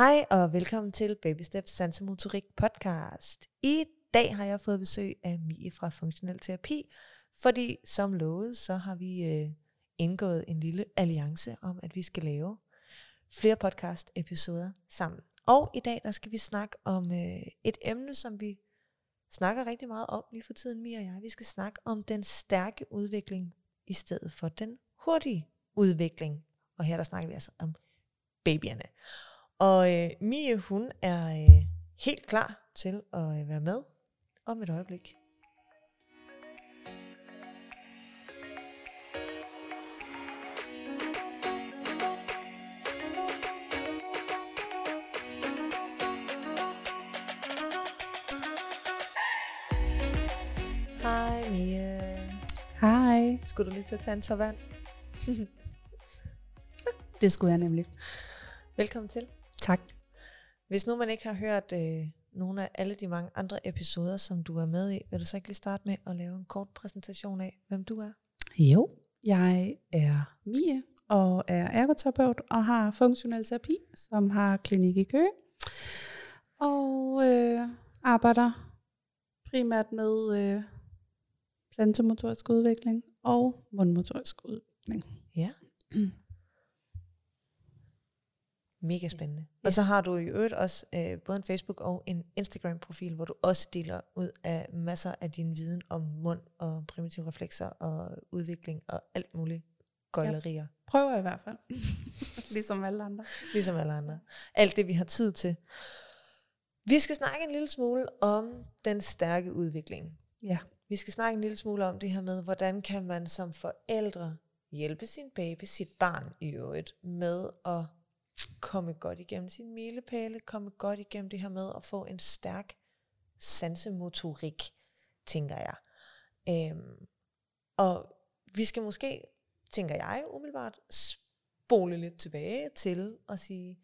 Hej og velkommen til Baby Steps Sansemotorik podcast. I dag har jeg fået besøg af Mie fra Funktionel Terapi, fordi som lovet, så har vi øh, indgået en lille alliance om, at vi skal lave flere podcast episoder sammen. Og i dag, der skal vi snakke om øh, et emne, som vi snakker rigtig meget om lige for tiden, Mia og jeg. Vi skal snakke om den stærke udvikling i stedet for den hurtige udvikling. Og her der snakker vi altså om babyerne. Og øh, Mie, hun er øh, helt klar til at øh, være med om et øjeblik. Hej Mia. Hej. Skulle du lige til at tage en tår vand? Det skulle jeg nemlig. Velkommen til. Tak. Hvis nu man ikke har hørt øh, nogle af alle de mange andre episoder, som du er med i, vil du så ikke lige starte med at lave en kort præsentation af, hvem du er? Jo, jeg er Mie og er ergoterapeut og har funktionel terapi, som har klinik i Køge. Og øh, arbejder primært med øh, sansemotorisk udvikling og mundmotorisk udvikling. Ja. Mega spændende. Ja. Og så har du i øvrigt også øh, både en Facebook og en Instagram-profil, hvor du også deler ud af masser af din viden om mund og primitive reflekser og udvikling og alt muligt gøjlerier. Prøver i hvert fald. ligesom alle andre. Ligesom alle andre. Alt det, vi har tid til. Vi skal snakke en lille smule om den stærke udvikling. Ja. Vi skal snakke en lille smule om det her med, hvordan kan man som forældre hjælpe sin baby, sit barn i øvrigt, med at komme godt igennem sin milepæle, komme godt igennem det her med at få en stærk sansemotorik, tænker jeg. Øhm, og vi skal måske, tænker jeg umiddelbart, spole lidt tilbage til at sige,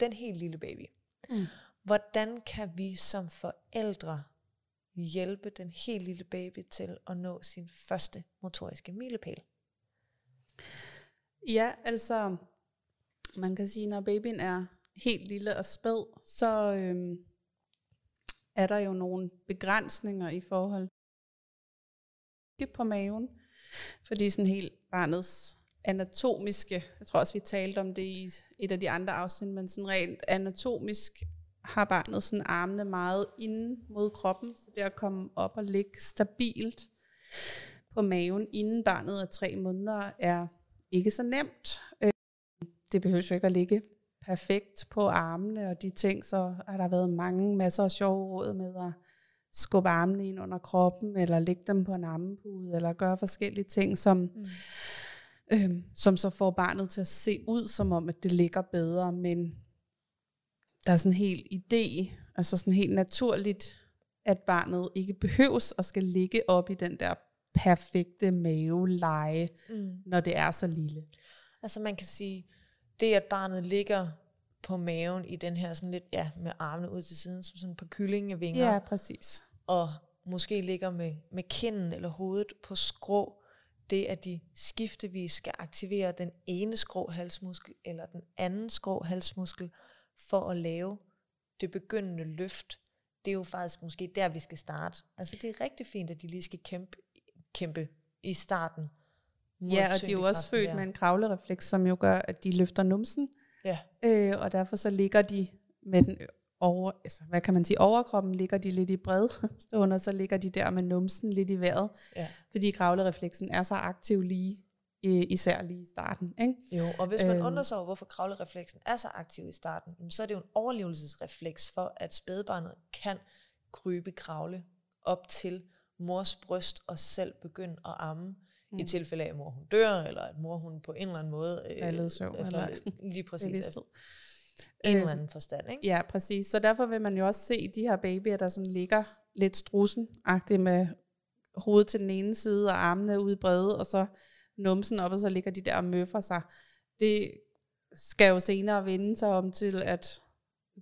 den helt lille baby. Mm. Hvordan kan vi som forældre hjælpe den helt lille baby til at nå sin første motoriske milepæl? Ja, altså man kan sige, når babyen er helt lille og spæd, så øhm, er der jo nogle begrænsninger i forhold til på maven. Fordi sådan helt barnets anatomiske, jeg tror også vi talte om det i et af de andre afsnit, men sådan rent anatomisk har barnet sådan armene meget inde mod kroppen, så det at komme op og ligge stabilt på maven, inden barnet er tre måneder, er ikke så nemt det behøver jo ikke at ligge perfekt på armene og de ting, så har der været mange masser af sjove råd med at skubbe armene ind under kroppen, eller lægge dem på en armepude, eller gøre forskellige ting, som, mm. øhm, som så får barnet til at se ud, som om at det ligger bedre, men der er sådan en helt idé, altså sådan helt naturligt, at barnet ikke behøves at skal ligge op i den der perfekte maveleje, mm. når det er så lille. Altså man kan sige, det at barnet ligger på maven i den her sådan lidt, ja, med armene ud til siden, som sådan på kyllingevinger. Ja, præcis. Og måske ligger med, med kinden eller hovedet på skrå. Det, at de skiftevis skal aktivere den ene skrå halsmuskel eller den anden skrå halsmuskel for at lave det begyndende løft. Det er jo faktisk måske der, vi skal starte. Altså det er rigtig fint, at de lige skal kæmpe, kæmpe i starten Ja, og de er jo også født der. med en kravlerefleks, som jo gør, at de løfter numsen. Ja. Øh, og derfor så ligger de med den over, altså, hvad kan man sige, overkroppen ligger de lidt i bred stående, og så ligger de der med numsen lidt i vejret. Ja. Fordi kravlerefleksen er så aktiv lige, især lige i starten. Ikke? Jo, og hvis man øhm. undrer sig over, hvorfor kravlerefleksen er så aktiv i starten, så er det jo en overlevelsesrefleks for, at spædbarnet kan krybe kravle op til mors bryst og selv begynde at amme mm. i tilfælde af, at mor hun dør, eller at mor hun på en eller anden måde... Øh, Faldet søvn, eller lige præcis. Efter, en eller anden forstand, ikke? Ja, præcis. Så derfor vil man jo også se de her babyer, der sådan ligger lidt strusen med hovedet til den ene side, og armene ude brede, og så numsen op, og så ligger de der og møffer sig. Det skal jo senere vende sig om til, at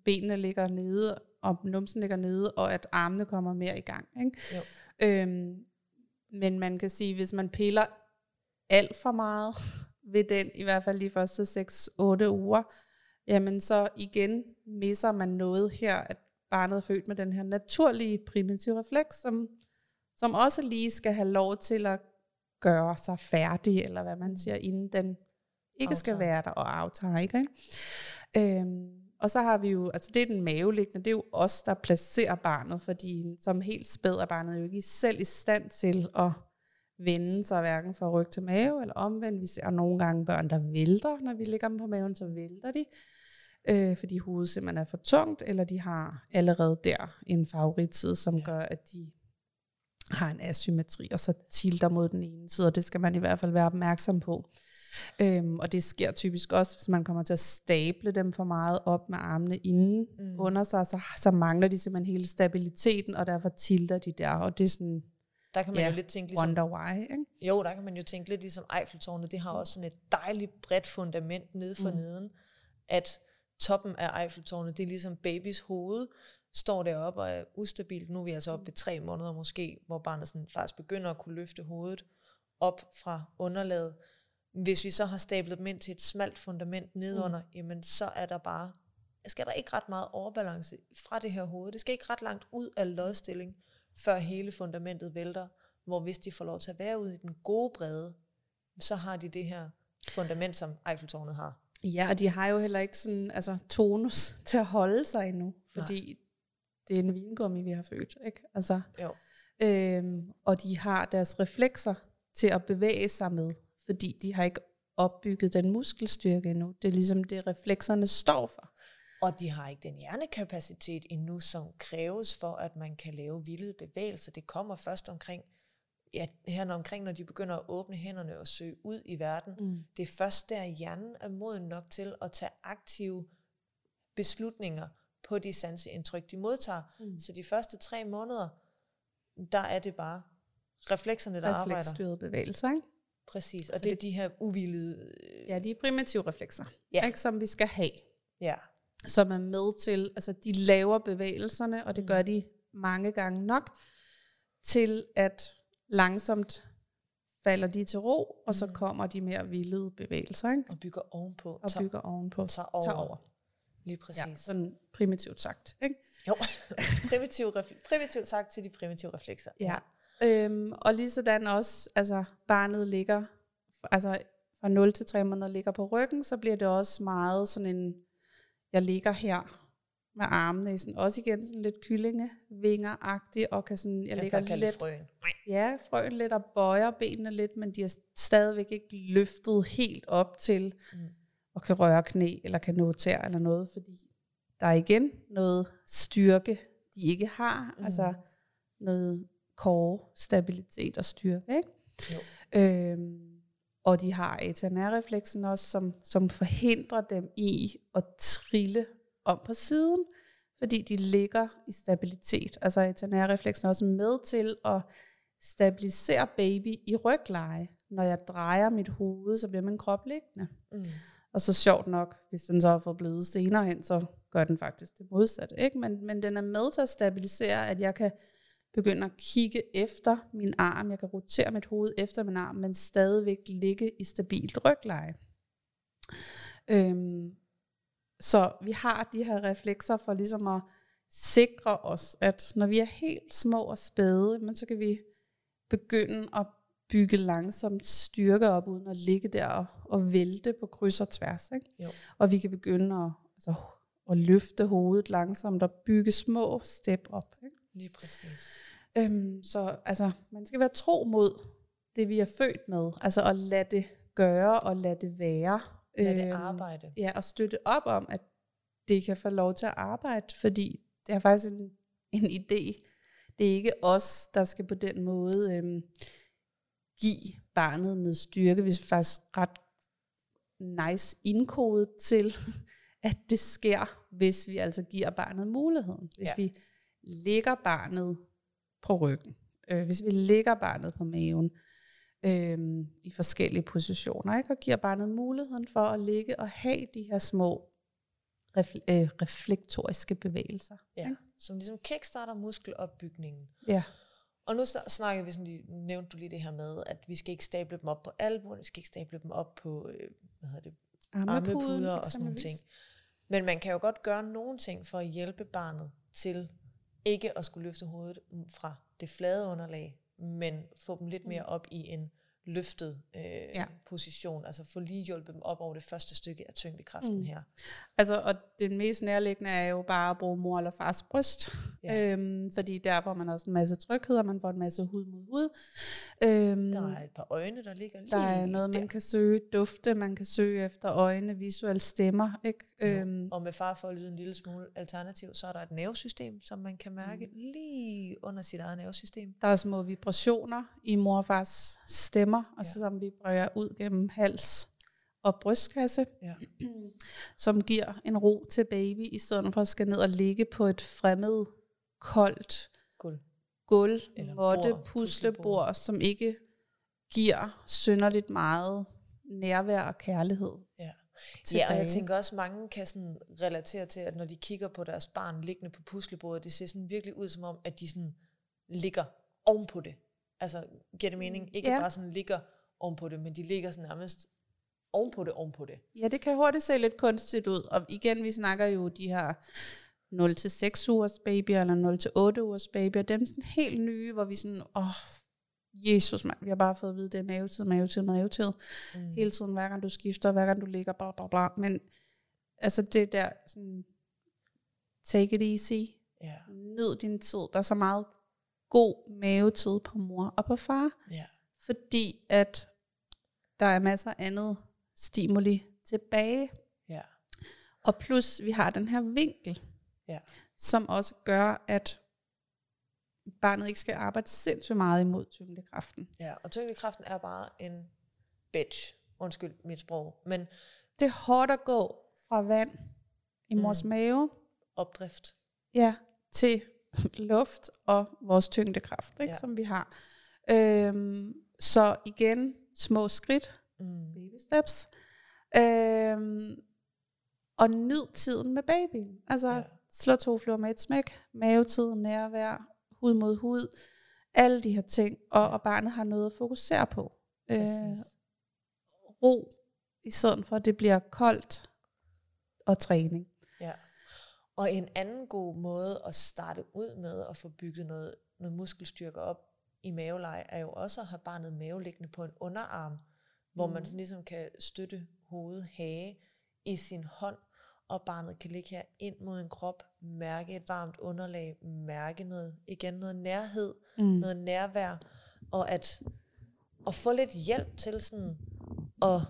benene ligger nede, og numsen ligger nede, og at armene kommer mere i gang. Ikke? Jo. Øhm, men man kan sige, hvis man piller alt for meget ved den, i hvert fald de første 6-8 uger, jamen så igen misser man noget her, at barnet er født med den her naturlige primitive refleks, som, som også lige skal have lov til at gøre sig færdig, eller hvad man siger, inden den ikke skal Aftager. være der og aftager. Ikke? Øhm, og så har vi jo, altså det er den maveliggende, det er jo os, der placerer barnet, fordi som helt spæd er barnet jo ikke selv i stand til at vende sig hverken fra ryg til mave, eller omvendt. Vi ser nogle gange børn, der vælter, når vi lægger dem på maven, så vælter de, øh, fordi hovedet simpelthen er for tungt, eller de har allerede der en favorittid, som gør, at de har en asymmetri, og så tilter mod den ene side, og det skal man i hvert fald være opmærksom på. Øhm, og det sker typisk også, hvis man kommer til at stable dem for meget op med armene inden mm. under sig, så, så mangler de simpelthen hele stabiliteten, og derfor tilter de der, og det er sådan, Der kan man Ja, jo lidt tænke ligesom, wonder why, ikke? jo, der kan man jo tænke lidt ligesom Eiffeltårnet, det har også sådan et dejligt bredt fundament nede for mm. neden, at toppen af Eiffeltårnet, det er ligesom babys hoved, står deroppe og er ustabilt. Nu er vi altså oppe ved tre måneder måske, hvor barnet sådan faktisk begynder at kunne løfte hovedet op fra underlaget. Hvis vi så har stablet dem ind til et smalt fundament nedunder, mm. jamen så er der bare, skal der ikke ret meget overbalance fra det her hoved. Det skal ikke ret langt ud af lodstilling, før hele fundamentet vælter. Hvor hvis de får lov til at være ude i den gode brede, så har de det her fundament, som Eiffeltårnet har. Ja, og de har jo heller ikke sådan, altså, tonus til at holde sig endnu, fordi Nej. det er en vingummi, vi har født. Ikke? Altså, Jo. øhm, og de har deres reflekser til at bevæge sig med, fordi de har ikke opbygget den muskelstyrke endnu. Det er ligesom det, reflekserne står for. Og de har ikke den hjernekapacitet endnu, som kræves for, at man kan lave vilde bevægelser. Det kommer først omkring, ja, her omkring, når de begynder at åbne hænderne og søge ud i verden. Mm. Det er først der, hjernen er moden nok til at tage aktive beslutninger på de sanseindtryk, de modtager. Mm. Så de første tre måneder, der er det bare reflekserne, der arbejder. Refleksstyrede bevægelser, ikke? Præcis, og det er det- de her uvildede... øh, Ja, de er primitive reflekser, Ja. ikke, som vi skal have. Ja, som er med til, altså de laver bevægelserne, og det gør de mange gange nok, til at langsomt falder de til ro, og så kommer de mere vildede bevægelser, ikke? og bygger ovenpå. og tager- bygger ovenpå. tager over. Tager over. Lige præcis. Ja, sådan primitivt sagt. Ikke? Jo, primitiv, refle- primitivt sagt til de primitive reflekser. Ja. Øhm, og lige sådan også, altså barnet ligger, altså fra 0 til 3 måneder ligger på ryggen, så bliver det også meget sådan en, jeg ligger her med armene i sådan, også igen sådan lidt kyllingevinger-agtig, og kan sådan, jeg, Jeg ligger lidt, frøen. ja, frøen lidt og bøjer benene lidt, men de er stadigvæk ikke løftet helt op til Mm. at kan røre knæ, eller kan nå tær eller noget, fordi der er igen noget styrke, de ikke har, mm. altså noget core, stabilitet og styrke, ikke? Jo. Øhm, og de har ATNR-refleksen også, som, som forhindrer dem i at trille om på siden, fordi de ligger i stabilitet. Altså ATNR-refleksen er også med til at stabilisere baby i rygleje. Når jeg drejer mit hoved, så bliver min krop liggende. Mm. Og så sjovt nok, hvis den så er fået blevet senere hen, så gør den faktisk det modsatte. Ikke? Men, men den er med til at stabilisere, at jeg kan begynde at kigge efter min arm. Jeg kan rotere mit hoved efter min arm, men stadigvæk ligge i stabilt rygleje. Øhm, så vi har de her reflekser for ligesom at sikre os, at når vi er helt små og spæde, men så kan vi begynde at bygge langsomt styrke op, uden at ligge der og, og vælte på kryds og tværs. Ikke? Jo. Og vi kan begynde at, altså, at løfte hovedet langsomt og bygge små step op. Ikke? Lige præcis. Øhm, så altså, man skal være tro mod det, vi er født med. Altså at lade det gøre og lade det være. Lad det Øhm, arbejde. Ja, og støtte op om, at det kan få lov til at arbejde, fordi det er faktisk en, en idé. Det er ikke os, der skal på den måde øhm, give barnet noget styrke. Vi er faktisk ret nice indkodet til, at det sker, hvis vi altså giver barnet muligheden. Hvis ja. vi lægger barnet på ryggen, øh, hvis vi lægger barnet på maven, øh, i forskellige positioner, ikke? og giver barnet muligheden for at ligge og have de her små refle- øh, reflektoriske bevægelser. Ja. Som ligesom kickstarter muskelopbygningen. Ja. Og nu sn- snakkede vi sådan lige, nævnte du lige det her med, at vi skal ikke stable dem op på albuerne, vi skal ikke stable dem op på, øh, hvad hedder det, armepuder og sådan nogle ting. Men man kan jo godt gøre nogle ting for at hjælpe barnet til ikke at skulle løfte hovedet fra det flade underlag, men få dem lidt mere op i en løftet øh, ja. position, altså få lige hjulpet dem op over det første stykke af tyngdekraften mm. her. Altså, og det mest nærliggende er jo bare at bruge mor eller fars bryst, ja. øhm, fordi der får man også en masse tryghed, og man får en masse hud mod hud. Øhm, der er et par øjne, der ligger lige Der er noget, man der. kan søge, dufte, man kan søge efter øjne, visuelle stemmer. Ikke? Ja. Øhm, og med far for at lyde en lille smule alternativ, så er der et nervesystem, som man kan mærke mm. lige under sit eget nervesystem. Der er små vibrationer i mor og fars stemmer, stemmer, og ja. så som vi brøger ud gennem hals og brystkasse, ja. som giver en ro til baby, i stedet for at skal ned og ligge på et fremmed, koldt gulv, gulv måtte, puslebord, som ikke giver synderligt meget nærvær og kærlighed. Ja. Ja, og jeg tænker også, at mange kan sådan relatere til, at når de kigger på deres barn liggende på puslebordet, det ser sådan virkelig ud som om, at de sådan ligger ovenpå det. Altså, giver det mening? Ikke ja. bare sådan ligger ovenpå det, men de ligger sådan nærmest ovenpå det, ovenpå det. Ja, det kan hurtigt se lidt kunstigt ud. Og igen, vi snakker jo de her 0-6 ugers baby, eller 0-8 ugers baby, og dem sådan helt nye, hvor vi sådan, åh, oh, Jesus mand, vi har bare fået at vide, det er mavetid, mavetid, mavetid. Mm. Hele tiden, hver gang du skifter, hver gang du ligger, bla bla bla. Men altså det der, sådan, take it easy. Yeah. Nyd din tid. Der er så meget god mavetid på mor og på far. Ja. Fordi at der er masser af andet stimuli tilbage. Ja. Og plus vi har den her vinkel, ja. som også gør, at barnet ikke skal arbejde sindssygt meget imod tyngdekraften. Ja, og tyngdekraften er bare en bitch. Undskyld mit sprog. Men det er hårdt at gå fra vand i mors mm. mave. Opdrift. Ja, til luft og vores tyngdekraft, ikke, ja. som vi har. Øhm, så igen, små skridt, mm. baby steps, øhm, og nyd tiden med babyen. Altså ja. slå to fluer med et smæk, mavetid, nærvær, hud mod hud, alle de her ting, og, og barnet har noget at fokusere på. Øh, ro, i stedet for at det bliver koldt og træning. Og en anden god måde at starte ud med at få bygget noget, noget muskelstyrke op i maveleje, er jo også at have barnet maveliggende på en underarm, hvor mm. man ligesom kan støtte hoved, hage i sin hånd, og barnet kan ligge her ind mod en krop, mærke et varmt underlag, mærke noget, igen noget nærhed, mm. noget nærvær, og at, at få lidt hjælp til sådan at,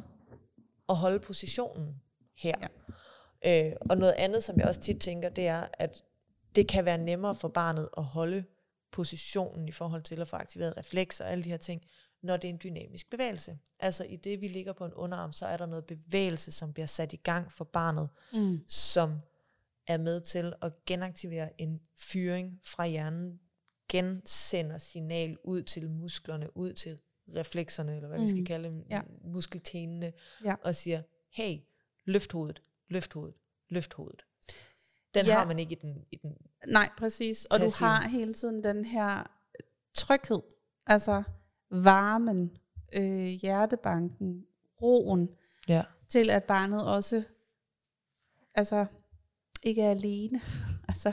at holde positionen her. Ja. Øh, og noget andet, som jeg også tit tænker, det er, at det kan være nemmere for barnet at holde positionen i forhold til at få aktiveret reflekser og alle de her ting, når det er en dynamisk bevægelse. Altså i det, vi ligger på en underarm, så er der noget bevægelse, som bliver sat i gang for barnet, mm. som er med til at genaktivere en fyring fra hjernen, gensender signal ud til musklerne, ud til reflekserne, eller hvad mm. vi skal mm. kalde dem, ja. muskeltenene, ja. og siger, hey, løft hovedet, løft hovedet, løft hovedet. Den ja. har man ikke i den, i den Nej, præcis. Og passive. du har hele tiden den her tryghed, altså varmen, øh, hjertebanken, roen, ja. til at barnet også altså ikke er alene. altså,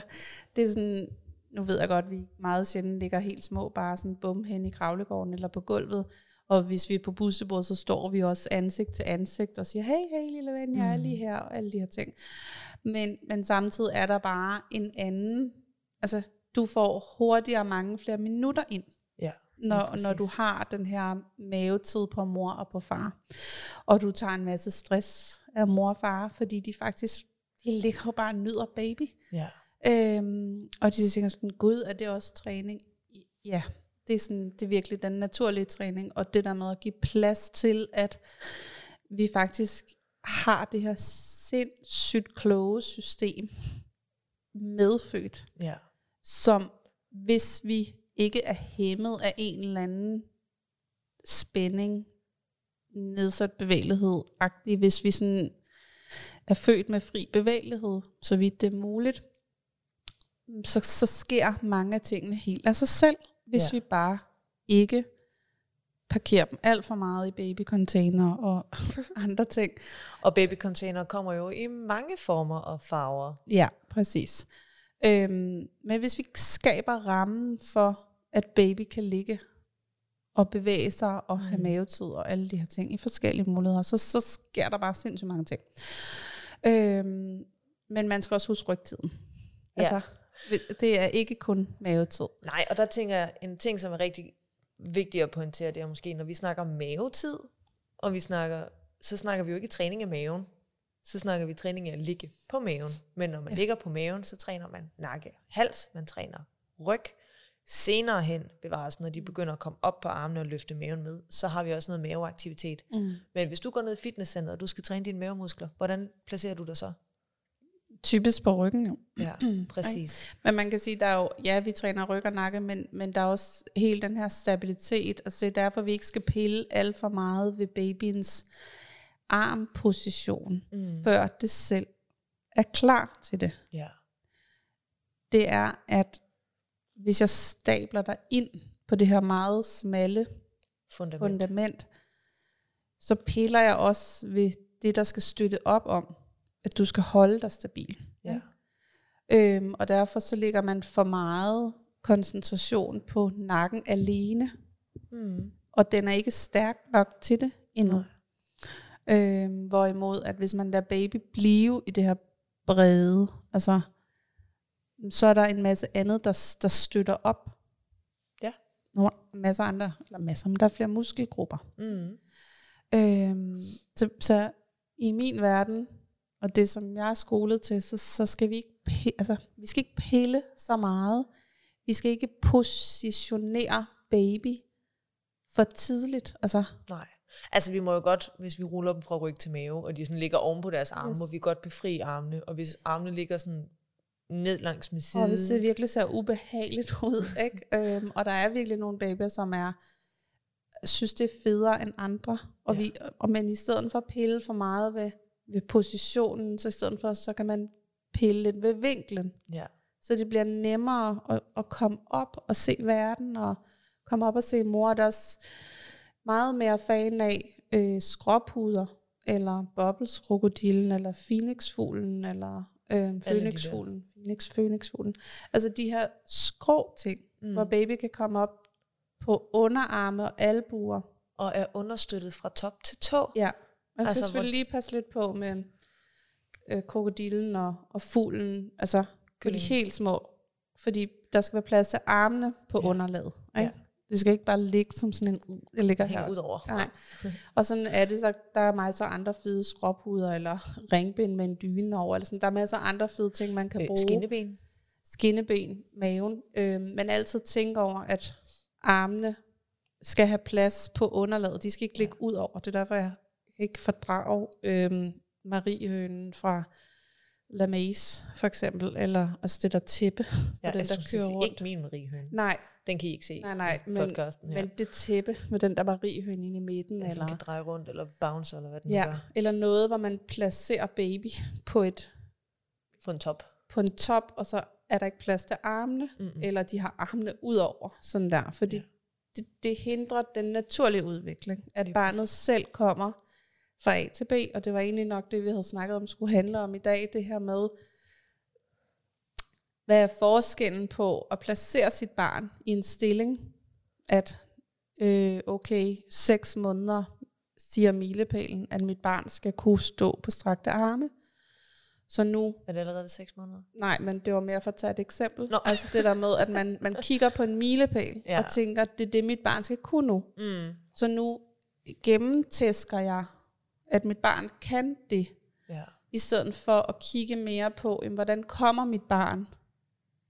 det er sådan, nu ved jeg godt, at vi meget sjældent ligger helt små, bare sådan bum hen i kravlegården eller på gulvet, og hvis vi er på bussebordet, så står vi også ansigt til ansigt og siger, hey, hey lille ven, jeg er lige mm. her, og alle de her ting. Men, men samtidig er der bare en anden, altså du får hurtigere mange flere minutter ind, ja, når, når du har den her mavetid på mor og på far. Og du tager en masse stress af mor og far, fordi de faktisk, de ligger bare og nyder baby. Ja. Øhm, og de tænker sådan, gud, er det også træning? Ja, det er, sådan, det er virkelig den naturlige træning, og det der med at give plads til, at vi faktisk har det her sindssygt kloge system medfødt, ja. som hvis vi ikke er hæmmet af en eller anden spænding, nedsat bevægelighed, agtig, hvis vi sådan er født med fri bevægelighed, så vidt det er muligt, så, så sker mange af tingene helt af sig selv hvis ja. vi bare ikke parkere dem alt for meget i babycontainer og andre ting. Og babycontainer kommer jo i mange former og farver. Ja, præcis. Øhm, men hvis vi skaber rammen for, at baby kan ligge og bevæge sig og have Mm. mavetid og alle de her ting i forskellige muligheder, så, så sker der bare sindssygt mange ting. Øhm, men man skal også huske rygtiden. Ja. Altså, det er ikke kun mavetid. Nej, og der tænker jeg, en ting, som er rigtig vigtig at pointere, det er måske, når vi snakker mavetid, og vi snakker, så snakker vi jo ikke træning af maven. Så snakker vi træning af at ligge på maven. Men når man ja. ligger på maven, så træner man nakke, hals, man træner ryg. Senere hen bevares, når de begynder at komme op på armene og løfte maven med, så har vi også noget maveaktivitet. Mm. Men hvis du går ned i fitnesscenteret, og du skal træne dine mavemuskler, hvordan placerer du dig så? Typisk på ryggen jo. Ja, præcis. Men man kan sige, der er jo, ja, vi træner ryg og nakke, men, men der er også hele den her stabilitet, og det er derfor, vi ikke skal pille alt for meget ved babyens armposition, Mm. før det selv er klar til det. Ja. Det er, at hvis jeg stabler dig ind på det her meget smalle Fundament. fundament, så piller jeg også ved det, der skal støtte op om, at du skal holde dig stabil. Ja. Øhm, og derfor så ligger man for meget koncentration på nakken alene, Mm. og den er ikke stærk nok til det endnu. Øhm, hvorimod, at hvis man lader baby blive i det her brede, altså, så er der en masse andet, der, der støtter op. Ja. Nogle masser andre, eller masser, men der er flere muskelgrupper. Mm. Øhm, så, så i min verden, og det som jeg er skolet til, så, så skal vi ikke, altså, vi skal ikke pille så meget. Vi skal ikke positionere baby for tidligt. Altså, Nej. Altså vi må jo godt, hvis vi ruller dem fra ryg til mave, og de sådan ligger oven på deres arme, yes. må vi godt befri armene. Og hvis armene ligger sådan ned langs med siden. og hvis det virkelig ser ubehageligt ud, ikke? Øhm, og der er virkelig nogle babyer, som er synes, det er federe end andre. Og, Ja. vi, og men i stedet for at pille for meget ved, ved positionen, så i stedet for, så kan man pille lidt ved vinklen. Ja. Så det bliver nemmere at, at komme op og se verden, og komme op og se mor. Der er også meget mere fan af øh, skråpuder, eller bobleskrokodillen, eller phoenixfuglen, eller øh, der. phoenixfuglen. Phoenix, phoenixfuglen. Altså de her skrå ting, mm. hvor baby kan komme op på underarme og albuer. Og er understøttet fra top til tå. Ja, man skal Altså, selvfølgelig lige passe lidt på med øh, krokodillen og, og fuglen, altså på de Kyllingen. helt små, fordi der skal være plads til armene på Ja. ja. underlaget. Ikke? Ja. Ja. Det skal ikke bare ligge som sådan en, jeg ligger Hænger her. ud over. Nej. Og sådan er det, så der er masser af andre fede skråpuder, eller ringbind med en dyne over, eller sådan. der er masser af andre fede ting, man kan Øh, bruge. skinneben. Skinneben, maven, øh, men altid tænke over, at armene skal have plads på underlaget. De skal ikke ligge ud over. Det er derfor, jeg ikke fordrager øh, Mariehønen fra La Maze, for eksempel, eller altså det der tæppe, Ja, den, jeg der kører er rundt. ikke min mariehøne. Nej, Den kan I ikke se nej, nej, i men, podcasten her. men det tæppe med den der Mariehøne inde i midten, ja, eller, kan dreje rundt, eller bounce, eller hvad den ja, gør. eller noget, hvor man placerer baby på et På en top. på en top, og så er der ikke plads til armene, Mm-mm. eller de har armene ud over, sådan der, fordi Ja. ja. det, det hindrer den naturlige udvikling, at Lige barnet præcis. selv kommer fra A til B, og det var egentlig nok det, vi havde snakket om, skulle handle om i dag, det her med, hvad er forskellen på at placere sit barn i en stilling, at øh, okay, seks måneder siger milepælen, at mit barn skal kunne stå på strakte arme, så nu Er det allerede ved 6 måneder? Nej, men det var mere for at tage et eksempel. Nå. Altså det der med, at man, man kigger på en milepæl ja. og tænker, det er det, mit barn skal kunne nu. Mm. Så nu gennemtæsker jeg, at mit barn kan det, Ja. i stedet for at kigge mere på, jamen, hvordan kommer mit barn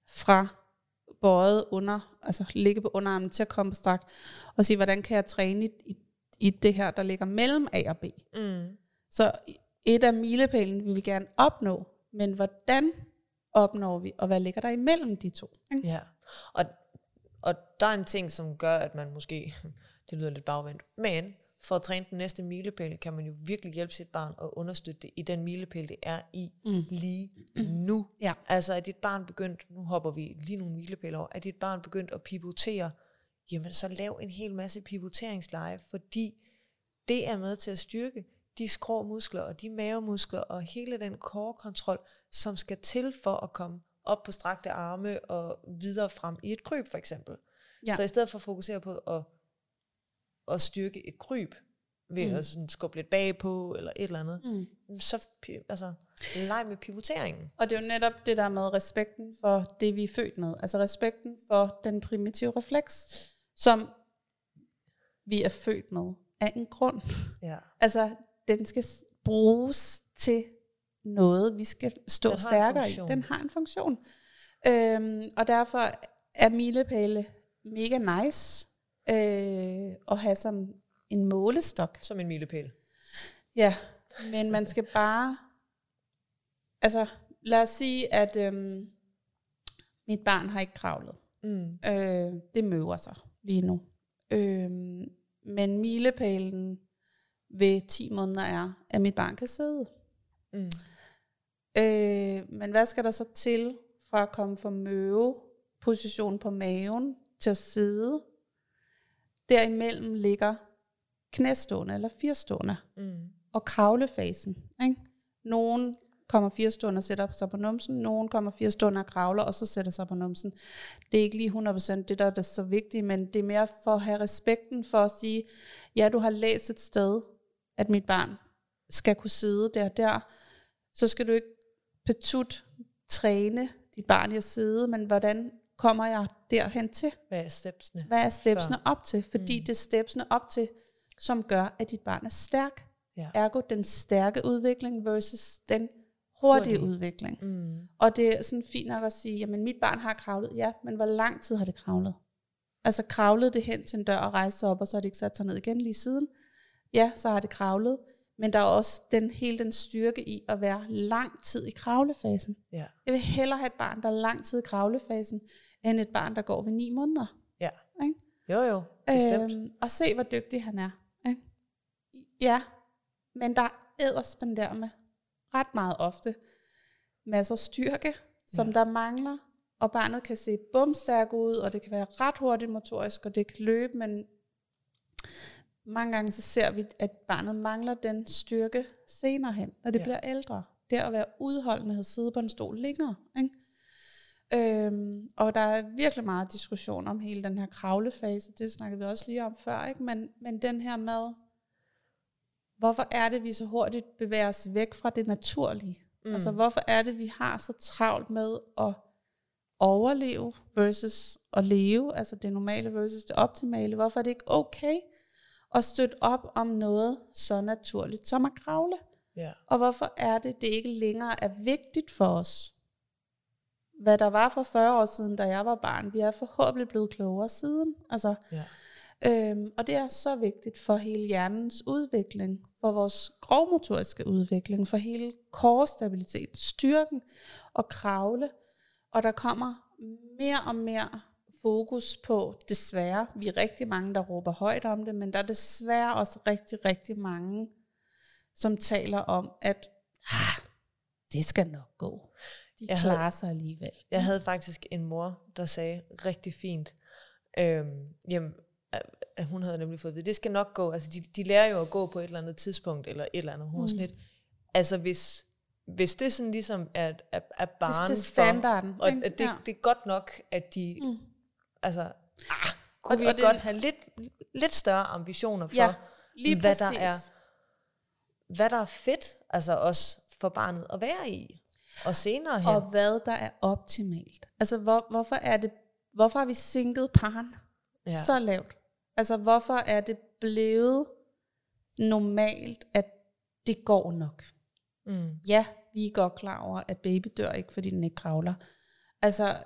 fra bøjet under, altså ligge på underarmen til at komme på strakt, og sige, hvordan kan jeg træne i, i, det her, der ligger mellem A og B. Mm. Så et af milepælen vil vi gerne opnå, men hvordan opnår vi, og hvad ligger der imellem de to? Ikke? Ja, og, og der er en ting, som gør, at man måske, det lyder lidt bagvendt, men for at træne den næste milepæl, kan man jo virkelig hjælpe sit barn og understøtte det i den milepæl, det er i Mm. lige nu. Ja. Altså er dit barn begyndt, nu hopper vi lige nogle milepæle over, er dit barn begyndt at pivotere jamen så lav en hel masse pivoteringsleje, fordi det er med til at styrke de skrå muskler og de mavemuskler og hele den core-kontrol, som skal til for at komme op på strakte arme og videre frem i et kryb for eksempel. Ja. Så i stedet for at fokusere på at, at styrke et kryb, ved mm. at sådan skubbe lidt bagpå, eller et eller andet, Mm. så altså, leg med pivoteringen. Og det er jo netop det der med respekten for det, vi er født med. Altså respekten for den primitive refleks, som vi er født med af en grund. Ja. Altså, den skal bruges til noget, vi skal stå Den stærkere i. Den har en funktion. Øhm, og derfor er milepæle mega nice øh, at have som en målestok. Som en milepæl. Ja, men man skal bare... Altså, lad os sige, at øhm, mit barn har ikke kravlet. Mm. Øh, det møver sig lige nu. Øh, men milepælen ved 10 måneder er, at mit barn kan sidde. Mm. Øh, men hvad skal der så til for at komme fra møve position på maven til at sidde? Derimellem ligger knæstående eller firstående Mm. og kravlefasen. Ikke? Nogen kommer firestående og sætter sig på numsen, nogen kommer firestående og kravler, og så sætter sig på numsen. Det er ikke lige 100% det, der er så vigtigt, men det er mere for at have respekten for at sige, ja, du har læst et sted, at mit barn skal kunne sidde der og der, så skal du ikke petut træne dit barn i at sidde, men hvordan kommer jeg derhen til? Hvad er stepsene? Hvad er stepsene op til? Fordi Mm. det er stepsene op til, som gør, at dit barn er stærk. Ja. Ergo den stærke udvikling versus den hurtige Hurtige. udvikling. Mm. Og det er sådan fint nok at sige, jamen mit barn har kravlet. Ja, men hvor lang tid har det kravlet? Altså kravlede det hen til en dør og rejste sig op, og så har det ikke sat sig ned igen lige siden? Ja, så har det kravlet. Men der er også den, hele den styrke i at være lang tid i kravlefasen. Ja. Jeg vil hellere have et barn, der er lang tid i kravlefasen, end et barn, der går ved ni måneder. Ja. Ikke? Jo, jo. Bestemt. Øhm, og se, hvor dygtig han er. Ikke? Ja, men der er æderspandere med ret meget ofte masser af styrke, som ja. der mangler. Og barnet kan se bumstærk ud, og det kan være ret hurtigt motorisk, og det kan løbe, men mange gange så ser vi, at barnet mangler den styrke senere hen, når det Ja. bliver ældre. Det at være udholdende at sidde på en stol længere. Ikke? Øhm, og der er virkelig meget diskussion om hele den her kravlefase. Det snakkede vi også lige om før. Ikke? Men, men den her med, hvorfor er det, vi så hurtigt bevæger os væk fra det naturlige? Mm. Altså hvorfor er det, vi har så travlt med at overleve versus at leve? Altså det normale versus det optimale. Hvorfor er det ikke okay at støtte op om noget så naturligt som at kravle? Ja. Og hvorfor er det, det ikke længere er vigtigt for os? Hvad der var for 40 år siden, da jeg var barn. Vi er forhåbentlig blevet klogere siden. Altså, Ja. øhm, og det er så vigtigt for hele hjernens udvikling, for vores grovmotoriske udvikling, for hele core-stabilitet, styrken og kravle. Og der kommer mere og mere fokus på, desværre, vi er rigtig mange, der råber højt om det, men der er desværre også rigtig, rigtig mange, som taler om, at ah, det skal nok gå. De Jeg havde- klarer sig alligevel. Jeg havde faktisk en mor, der sagde rigtig fint, øhm, jamen, at- hun havde nemlig fået at vide, det skal nok gå, altså de, de lærer jo at gå på et eller andet tidspunkt, eller et eller andet, hun Mm. lidt, altså hvis, hvis det sådan ligesom er, er, er barn Hvis det er standarden. for, og at det, ja. det er godt nok, at de, Mm. Altså, ah, kunne Og- vi og ikke det- godt have lidt, lidt større ambitioner for, ja, lige hvad præcis. der er hvad der er fedt, altså også for barnet at være i, og senere hen. Og hvad der er optimalt. Altså, hvor, hvorfor er det, hvorfor har vi sænket barn ja. så lavt? Altså, hvorfor er det blevet normalt, at det går nok? mm. Ja, vi er godt klar over, at baby dør ikke, fordi den ikke kravler. Altså,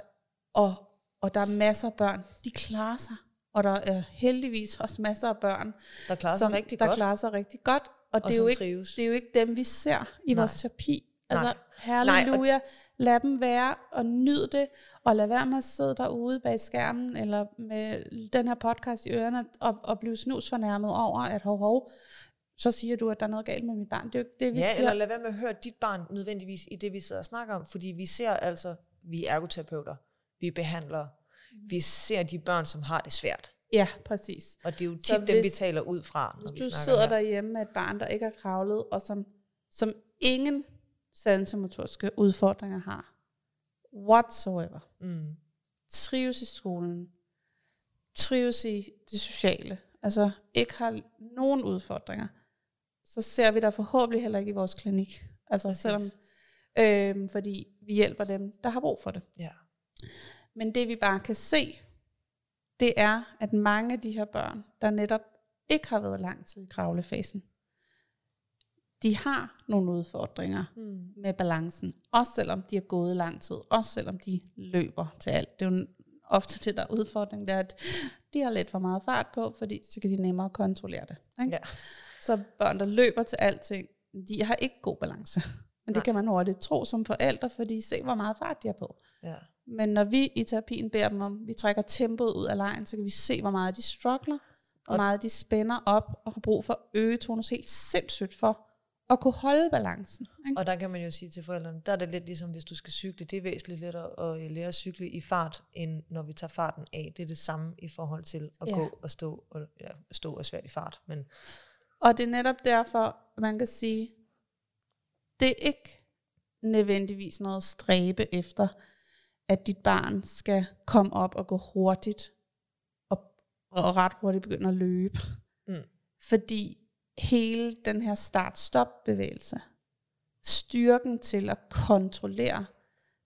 og, og der er masser af børn, de klarer sig. Og der er heldigvis også masser af børn, der klarer sig som, rigtig der godt, klarer sig rigtig godt. Og, og det, er jo ikke, trives. det er jo ikke dem, vi ser i Nej. vores terapi. Altså, Nej. halleluja, lad dem være og nyd det, og lad være med at sidde derude bag skærmen, eller med den her podcast i ørerne, og, og blive snus fornærmet over, at hov, hov, så siger du, at der er noget galt med mit barn. Det er jo ikke det, vi Ja, siger. eller lad være med at høre dit barn nødvendigvis i det, vi sidder og snakker om, fordi vi ser altså, vi er ergoterapeuter, vi behandler, vi ser de børn, som har det svært. Ja, præcis. Og det er jo tit Så dem, vi hvis- taler ud fra, når Hvis vi du sidder her. derhjemme med et barn, der ikke har kravlet, og som, som ingen sansemotoriske udfordringer har, whatsoever, Mm. trives i skolen, trives i det sociale, altså ikke har nogen udfordringer, så ser vi der forhåbentlig heller ikke i vores klinik. Altså Præcis. selvom, øhm, fordi vi hjælper dem, der har brug for det. Ja. Men det vi bare kan se, det er, at mange af de her børn, der netop ikke har været lang tid i kravlefasen, de har nogle udfordringer Mm. med balancen. Også selvom de har gået lang tid. Også selvom de løber til alt. Det er jo ofte det, der er udfordringen, det er, at de har lidt for meget fart på, fordi så kan de nemmere kontrollere det. Ikke? Ja. Så børn, der løber til alting, de har ikke god balance. Men Nej. det kan man hurtigt tro som forældre, fordi se, hvor meget fart de har på. Ja. Men når vi i terapien beder dem om, vi trækker tempoet ud af lejen, så kan vi se, hvor meget de struggler, hvor Og- meget de spænder op og har brug for at øge tonus helt sindssygt for at kunne holde balancen. Ikke? Og der kan man jo sige til forældrene, der er det lidt ligesom, hvis du skal cykle. Det er væsentligt lettere at øh, lære at cykle i fart, end når vi tager farten af. Det er det samme i forhold til at Ja. gå og stå. Og, ja, stå er svært i fart, men Og det er netop derfor, man kan sige, det er ikke nødvendigvis noget at stræbe efter, at dit barn skal komme op og gå hurtigt, og, og ret hurtigt begynde at løbe. Mm. Fordi hele den her start-stop-bevægelse, styrken til at kontrollere,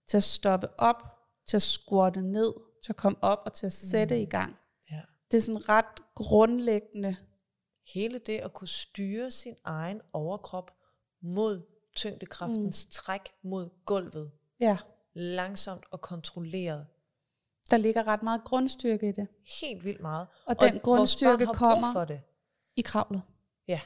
til at stoppe op, til at squatte ned, til at komme op og til at sætte Mm. i gang. Ja. Det er sådan ret grundlæggende hele det at kunne styre sin egen overkrop mod tyngdekraftens mm. træk mod gulvet, Ja, langsomt og kontrolleret. der ligger ret meget grundstyrke i det. Helt vildt meget. Og den vores grundstyrke kommer- for det. I kravlet. Ja.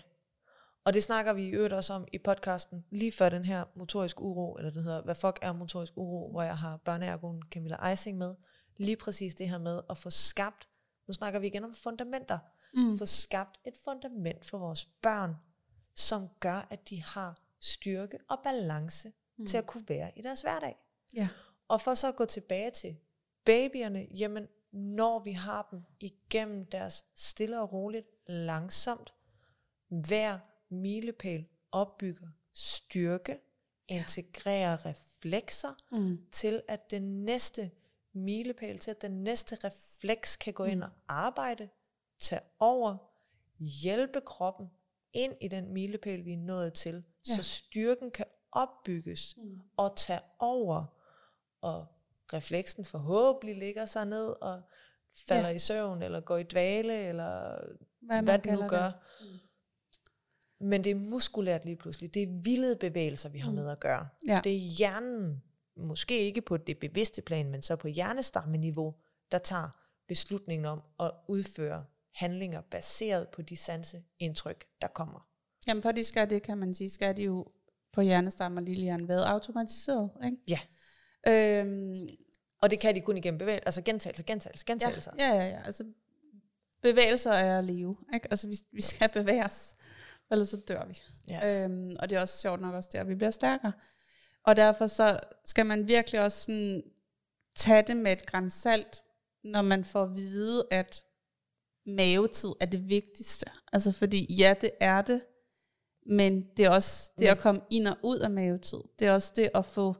Og det snakker vi i øvrigt også om i podcasten, lige før den her motorisk uro, eller den hedder, hvad fuck er motorisk uro, hvor jeg har børneergonen Camilla Eising med. Lige præcis det her med at få skabt, nu snakker vi igen om fundamenter, Mm. få skabt et fundament for vores børn, som gør, at de har styrke og balance mm. til at kunne være i deres hverdag. Ja. Og for så at gå tilbage til babyerne, jamen når vi har dem igennem deres stille og roligt, langsomt, hver milepæl opbygger styrke, integrerer reflekser, Mm. til at den næste milepæl, til at den næste refleks kan gå ind og arbejde, tage over, hjælpe kroppen ind i den milepæl, vi er nået til, Ja. så styrken kan opbygges Mm. og tage over, og refleksen forhåbentlig ligger sig ned og falder Ja. i søvn, eller går i dvale, eller Hvad, hvad den nu gør. det. Men det er muskulært lige pludselig. Det er vildede bevægelser, vi har Mm. med at gøre. Ja. Det er hjernen, måske ikke på det bevidste plan, men så på hjernestammeniveau, der tager beslutningen om at udføre handlinger baseret på de sanseindtryk, der kommer. Jamen for de skal det, kan man sige, skal de jo på hjernestammen og lillehjernen være automatiseret. Ikke? Ja. Øhm, Og det kan de kun igennem bevægelser, altså gentagelse, gentagelse, ja, gentagelse. ja, ja, ja. Altså, bevægelser er at leve. Ikke? Altså, vi, vi skal bevæge os, ellers så dør vi. Ja. Øhm, og det er også sjovt nok også der, vi bliver stærkere. Og derfor så skal man virkelig også sådan, tage det med et græns salt, når man får at vide, at mavetid er det vigtigste. Altså fordi, ja, det er det, men det er også det at Mm. komme ind og ud af mavetid. Det er også det at få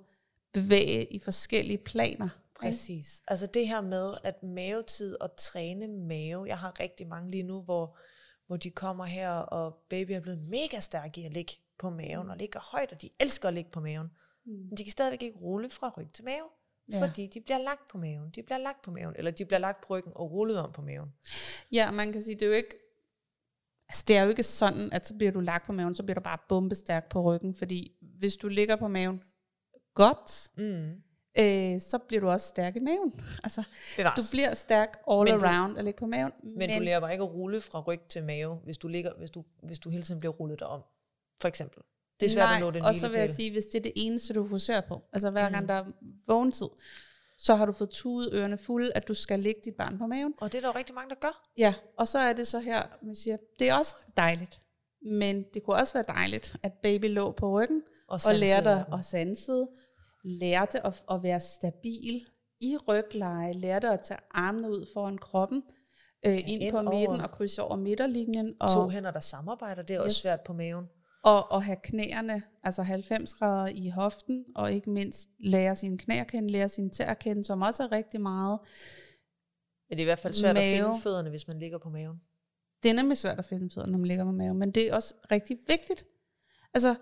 bevæge i forskellige planer. Præcis. Altså det her med, at mavetid og træne mave, jeg har rigtig mange lige nu, hvor, hvor de kommer her, og baby er blevet mega stærk i at ligge på maven, og ligger højt, og de elsker at ligge på maven. Mm. Men de kan stadigvæk ikke rulle fra ryg til mave, Ja. fordi de bliver lagt på maven. De bliver lagt på maven, eller de bliver lagt på ryggen og rullet om på maven. Ja, man kan sige, det er jo ikke, altså det er jo ikke sådan, at så bliver du lagt på maven, så bliver du bare bombestærk på ryggen, fordi hvis du ligger på maven godt, Mm. øh, så bliver du også stærk i maven. Altså, Det du bliver stærk all Men du- around at ligge på maven. men, men du lærer bare ikke at rulle fra ryg til mave, hvis du, ligger, hvis du, hvis du hele tiden bliver rullet derom. For eksempel. Det er svært Nej, at nå den og så vil jeg sige, hvis det er det eneste, du fokuserer på, altså hver gang Mm. der er vågentid, så har du fået tudet ørerne fulde, at du skal lægge dit barn på maven. Og det er der jo rigtig mange, der gør. Ja, og så er det så her, man siger, det er også dejligt. Men det kunne også være dejligt, at baby lå på ryggen, og sansede lærte at sanse, lærte at, at være stabil i rygleje, lærte at tage armene ud foran kroppen, øh, ind, ind på midten og krydse over midterlinjen. Og, To hænder, der samarbejder, det er også Yes. svært på maven. og, og have knæerne, altså 90 grader i hoften, og ikke mindst lære sine knæ at kende, lære sine tæer at kende, som også er rigtig meget. Men det er i hvert fald svært at Mave. finde fødderne, hvis man ligger på maven. Det er nemlig svært at finde fødderne, når man ligger på maven, men det er også rigtig vigtigt. Altså,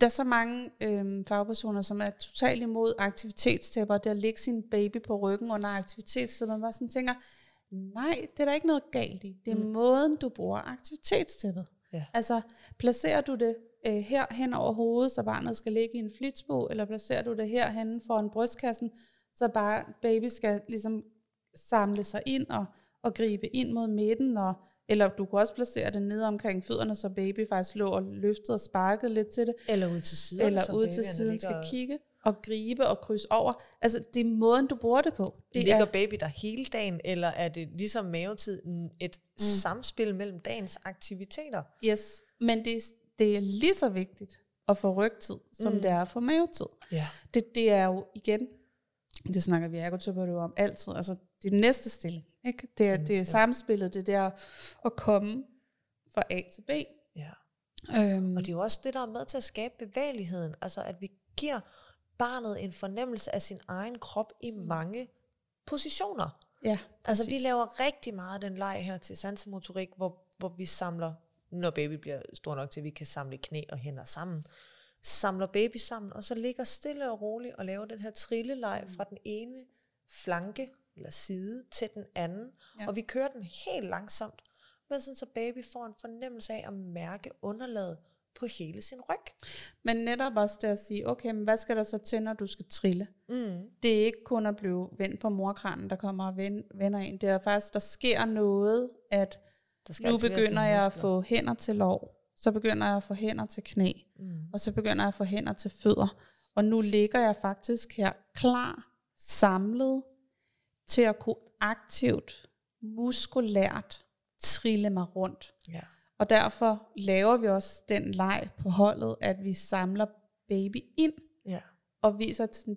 der er så mange øhm, fagpersoner, som er totalt imod aktivitetstæpper, det at lægge sin baby på ryggen under aktivitetstæpper, man bare sådan tænker, nej, det er der ikke noget galt i. Det er mm. måden, du bruger aktivitetstæppet. Ja. Altså, placerer du det øh, her hen over hovedet, så barnet skal ligge i en flitsbo, eller placerer du det her hen foran brystkassen, så bare baby skal ligesom samle sig ind og, og gribe ind mod midten, og, eller du kunne også placere det nede omkring fødderne, så baby faktisk lå og løftede og sparkede lidt til det, Eller ud til siden. eller ud til siden skal kigge og gribe og krydse over. Altså, det er måden, du bruger det på. Det Ligger er, baby der hele dagen, eller er det ligesom mavetid mm, et mm. samspil mellem dagens aktiviteter? yes, men det, det er lige så vigtigt at få rygtid, som Mm. det er få mavetid. Ja. Det, det er jo igen, det snakker vi ergoterapeuter om altid, altså det næste stilling. Ikke? Det, er, Mm, det er ja. samspillet, det der at komme fra A til B. ja. Øhm, Og det er jo også det, der er med til at skabe bevægeligheden. Altså at vi giver barnet en fornemmelse af sin egen krop i mange positioner. ja, Altså vi præcis. laver rigtig meget den leg her til sansemotorik, hvor, hvor vi samler, når baby bliver stor nok til, at vi kan samle knæ og hænder sammen, samler baby sammen, og så ligger stille og roligt og laver den her trilleleg fra den ene flanke eller side til den anden, ja. Og vi kører den helt langsomt, men sådan så baby får en fornemmelse af at mærke underlaget på hele sin ryg. Men netop også det at sige, okay, men hvad skal der så til, når du skal trille? Mm. Det er ikke kun at blive vendt på morkranen, der kommer og ven- vender ind. Det er faktisk, der sker noget, at Der nu aktiveres begynder jeg at få hænder til lov. Så begynder jeg at få hænder til knæ. Mm. Og så begynder jeg at få hænder til fødder. Og nu ligger jeg faktisk her klar, samlet, til at kunne aktivt, muskulært trille mig rundt. Ja. Og derfor laver vi også den leg på holdet, at vi samler baby ind ja. og viser til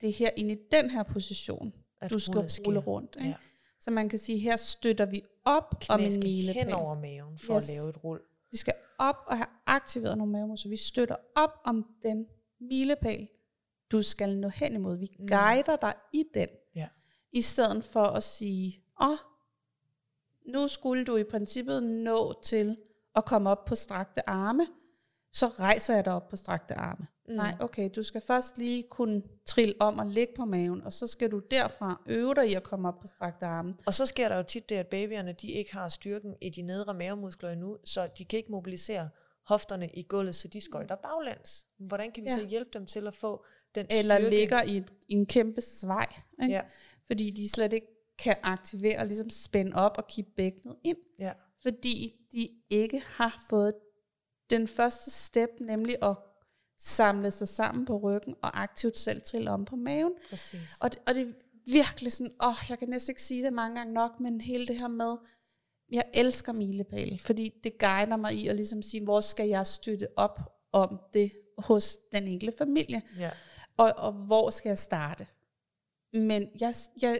det her ind i den her position, At du skal rulle rundt. Ikke? Ja. Så man kan sige, her støtter vi op om en milepæl. hen over maven for yes. At lave et rul. Vi skal op og have aktiveret nogle mavemuskler. Vi støtter op om den milepæl, du skal nå hen imod. Vi Mm. guider dig i den. I stedet for at sige, åh, oh, nu skulle du i princippet nå til at komme op på strakte arme, så rejser jeg dig op på strakte arme. Mm. Nej, okay, du skal først lige kunne trille om og ligge på maven, og så skal du derfra øve dig i at komme op på strakte arme. Og så sker der jo tit det, at babyerne de ikke har styrken i de nedre mavemuskler endnu, så de kan ikke mobilisere hofterne i gulvet, så de skøjter baglæns. Hvordan kan vi. Ja. så hjælpe dem til at få den Eller styrke? ligger i, et, i en kæmpe svej. Ikke? Ja. fordi de slet ikke kan aktivere og ligesom spænde op og kigge bækkenet ind, Ja. fordi de ikke har fået den første step, nemlig at samle sig sammen på ryggen og aktivt selv trille om på maven. Præcis. Og det, og det er virkelig sådan, åh, jeg kan næsten ikke sige det mange gange nok, men hele det her med, jeg elsker milepæle, fordi det guider mig i at ligesom sige, hvor skal jeg støtte op om det hos den enkelte familie Ja. og, og hvor skal jeg starte? Men jeg, jeg er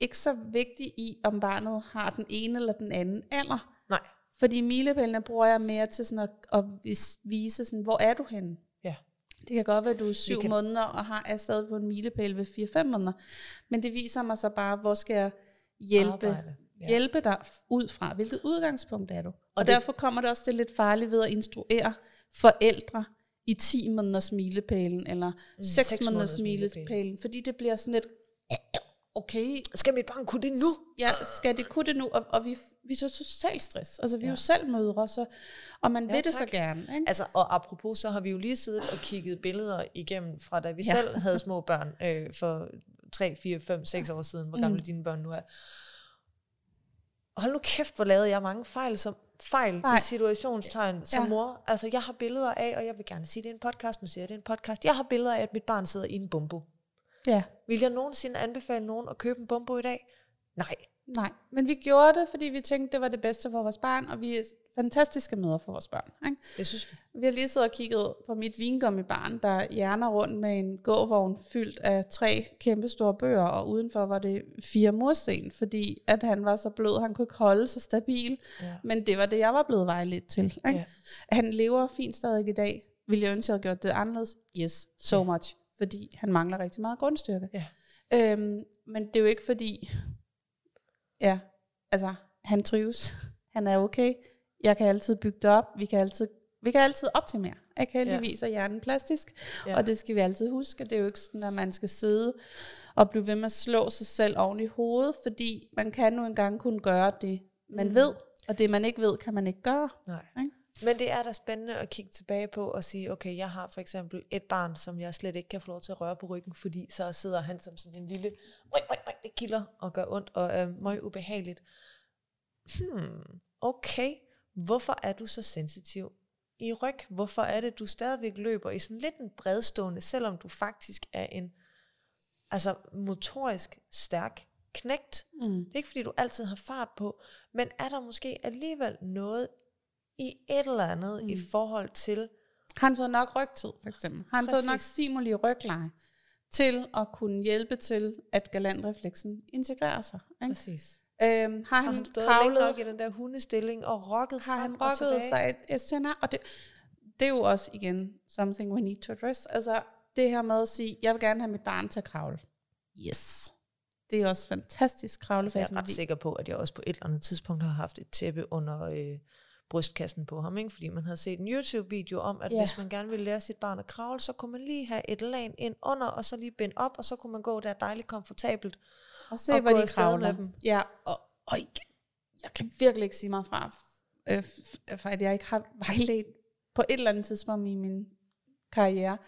ikke så vigtig i, om barnet har den ene eller den anden alder. Nej. Fordi milepælene bruger jeg mere til sådan at, at vis- vise, sådan, hvor er du henne? Ja. Det kan godt være, at du er syv kan- måneder og har, er stadig på en milepæl ved 4-5 måneder. Men det viser mig så bare, hvor skal jeg hjælpe, Arbejde. Ja. hjælpe dig ud fra? Hvilket udgangspunkt er du? Og, og det- derfor kommer det også til lidt farligt ved at instruere forældre i 10 måneders milepælen, eller 6 seks måneders måneders milepæl. milepælen, fordi det bliver sådan lidt, okay, Skal mit barn kunne det nu? ja, skal det kunne det nu? Og, og vi, vi er så totalt stress. Altså, vi er Ja. jo selv mødre, så, og man Ja, vil det så gerne. Ikke? Altså, og apropos, så har vi jo lige siddet og kigget billeder igennem fra da vi ja. Selv havde små børn øh, for 3, 4, 5, 6 år siden, hvor gamle mm. Mm. dine børn nu er. Og hold nu kæft, hvor lavede jeg mange fejl, som, fejl Nej. i situationstegn som Ja. mor. Altså, jeg har billeder af, og jeg vil gerne sige, det er en podcast, nu siger jeg, det er en podcast. Jeg har billeder af, at mit barn sidder i en bumbo. Ja. Vil jeg nogensinde anbefale nogen at købe en bumbo i dag? Nej. Nej, men vi gjorde det, fordi vi tænkte, det var det bedste for vores barn, og vi er fantastiske møder for vores børn. Ikke? Det synes vi. Vi har lige siddet og kigget på mit vingummibarn, der hjerner rundt med en gåvogn fyldt af tre kæmpe store bøger, og udenfor var det fire mursten, fordi at han var så blød, han kunne ikke holde sig stabil. Ja. Men det var det, jeg var blevet vejledt til. Ikke? Ja. Han lever fint stadig i dag. Vil jeg ønske, at jeg havde gjort det anderledes? Yes, so Ja. much. Fordi han mangler rigtig meget grundstyrke. Ja. Øhm, men det er jo ikke fordi, ja, altså, han trives. Han er okay. Jeg kan altid bygge det op. Vi kan altid, vi kan altid optimere. Ikke heldigvis er hjernen plastisk, Ja. og det skal vi altid huske. Det er jo ikke sådan, at man skal sidde og blive ved med at slå sig selv oven i hovedet, fordi man kan nu engang kun gøre det, man Mm. ved, og det, man ikke ved, kan man ikke gøre. Nej. Ikke? Men det er da spændende at kigge tilbage på og sige, okay, jeg har for eksempel et barn, som jeg slet ikke kan få lov til at røre på ryggen, fordi så sidder han som sådan en lille, oi, det kilder og gør ondt og er meget ubehageligt. Hmm, okay, hvorfor er du så sensitiv i ryg? Hvorfor er det, du stadigvæk løber i sådan lidt en bredstående, selvom du faktisk er en altså motorisk stærk knægt? Mm. Det er ikke fordi, du altid har fart på, men er der måske alligevel noget i et eller andet mm. i forhold til, Har han fået nok rygtid, for eksempel? Har han Præcis. fået nok stimuli i rygleje til at kunne hjælpe til, at galantrefleksen integrerer sig? Ikke? præcis, Øhm, har har han, stået kravlet, nok i den der hundestilling og rocket har han rokket tilbage? sig et STNR? Og det, det er jo også igen something we need to address. Altså det her med at sige, jeg vil gerne have mit barn til at kravle. Yes. Det er også fantastisk Så jeg kravlefasen. er ret sikker på, at jeg også på et eller andet tidspunkt har haft et tæppe under øh, brystkassen på ham, ikke? fordi man havde set en YouTube-video om, at Ja. hvis man gerne ville lære sit barn at kravle, så kunne man lige have et lag ind under, og så lige binde op, og så kunne man gå der dejligt komfortabelt. Og se, og hvor de kravler. med dem. Ja, og, og igen, jeg kan virkelig ikke sige mig fra, øh, f- for at jeg ikke har vejledt på et eller andet tidspunkt i min karriere.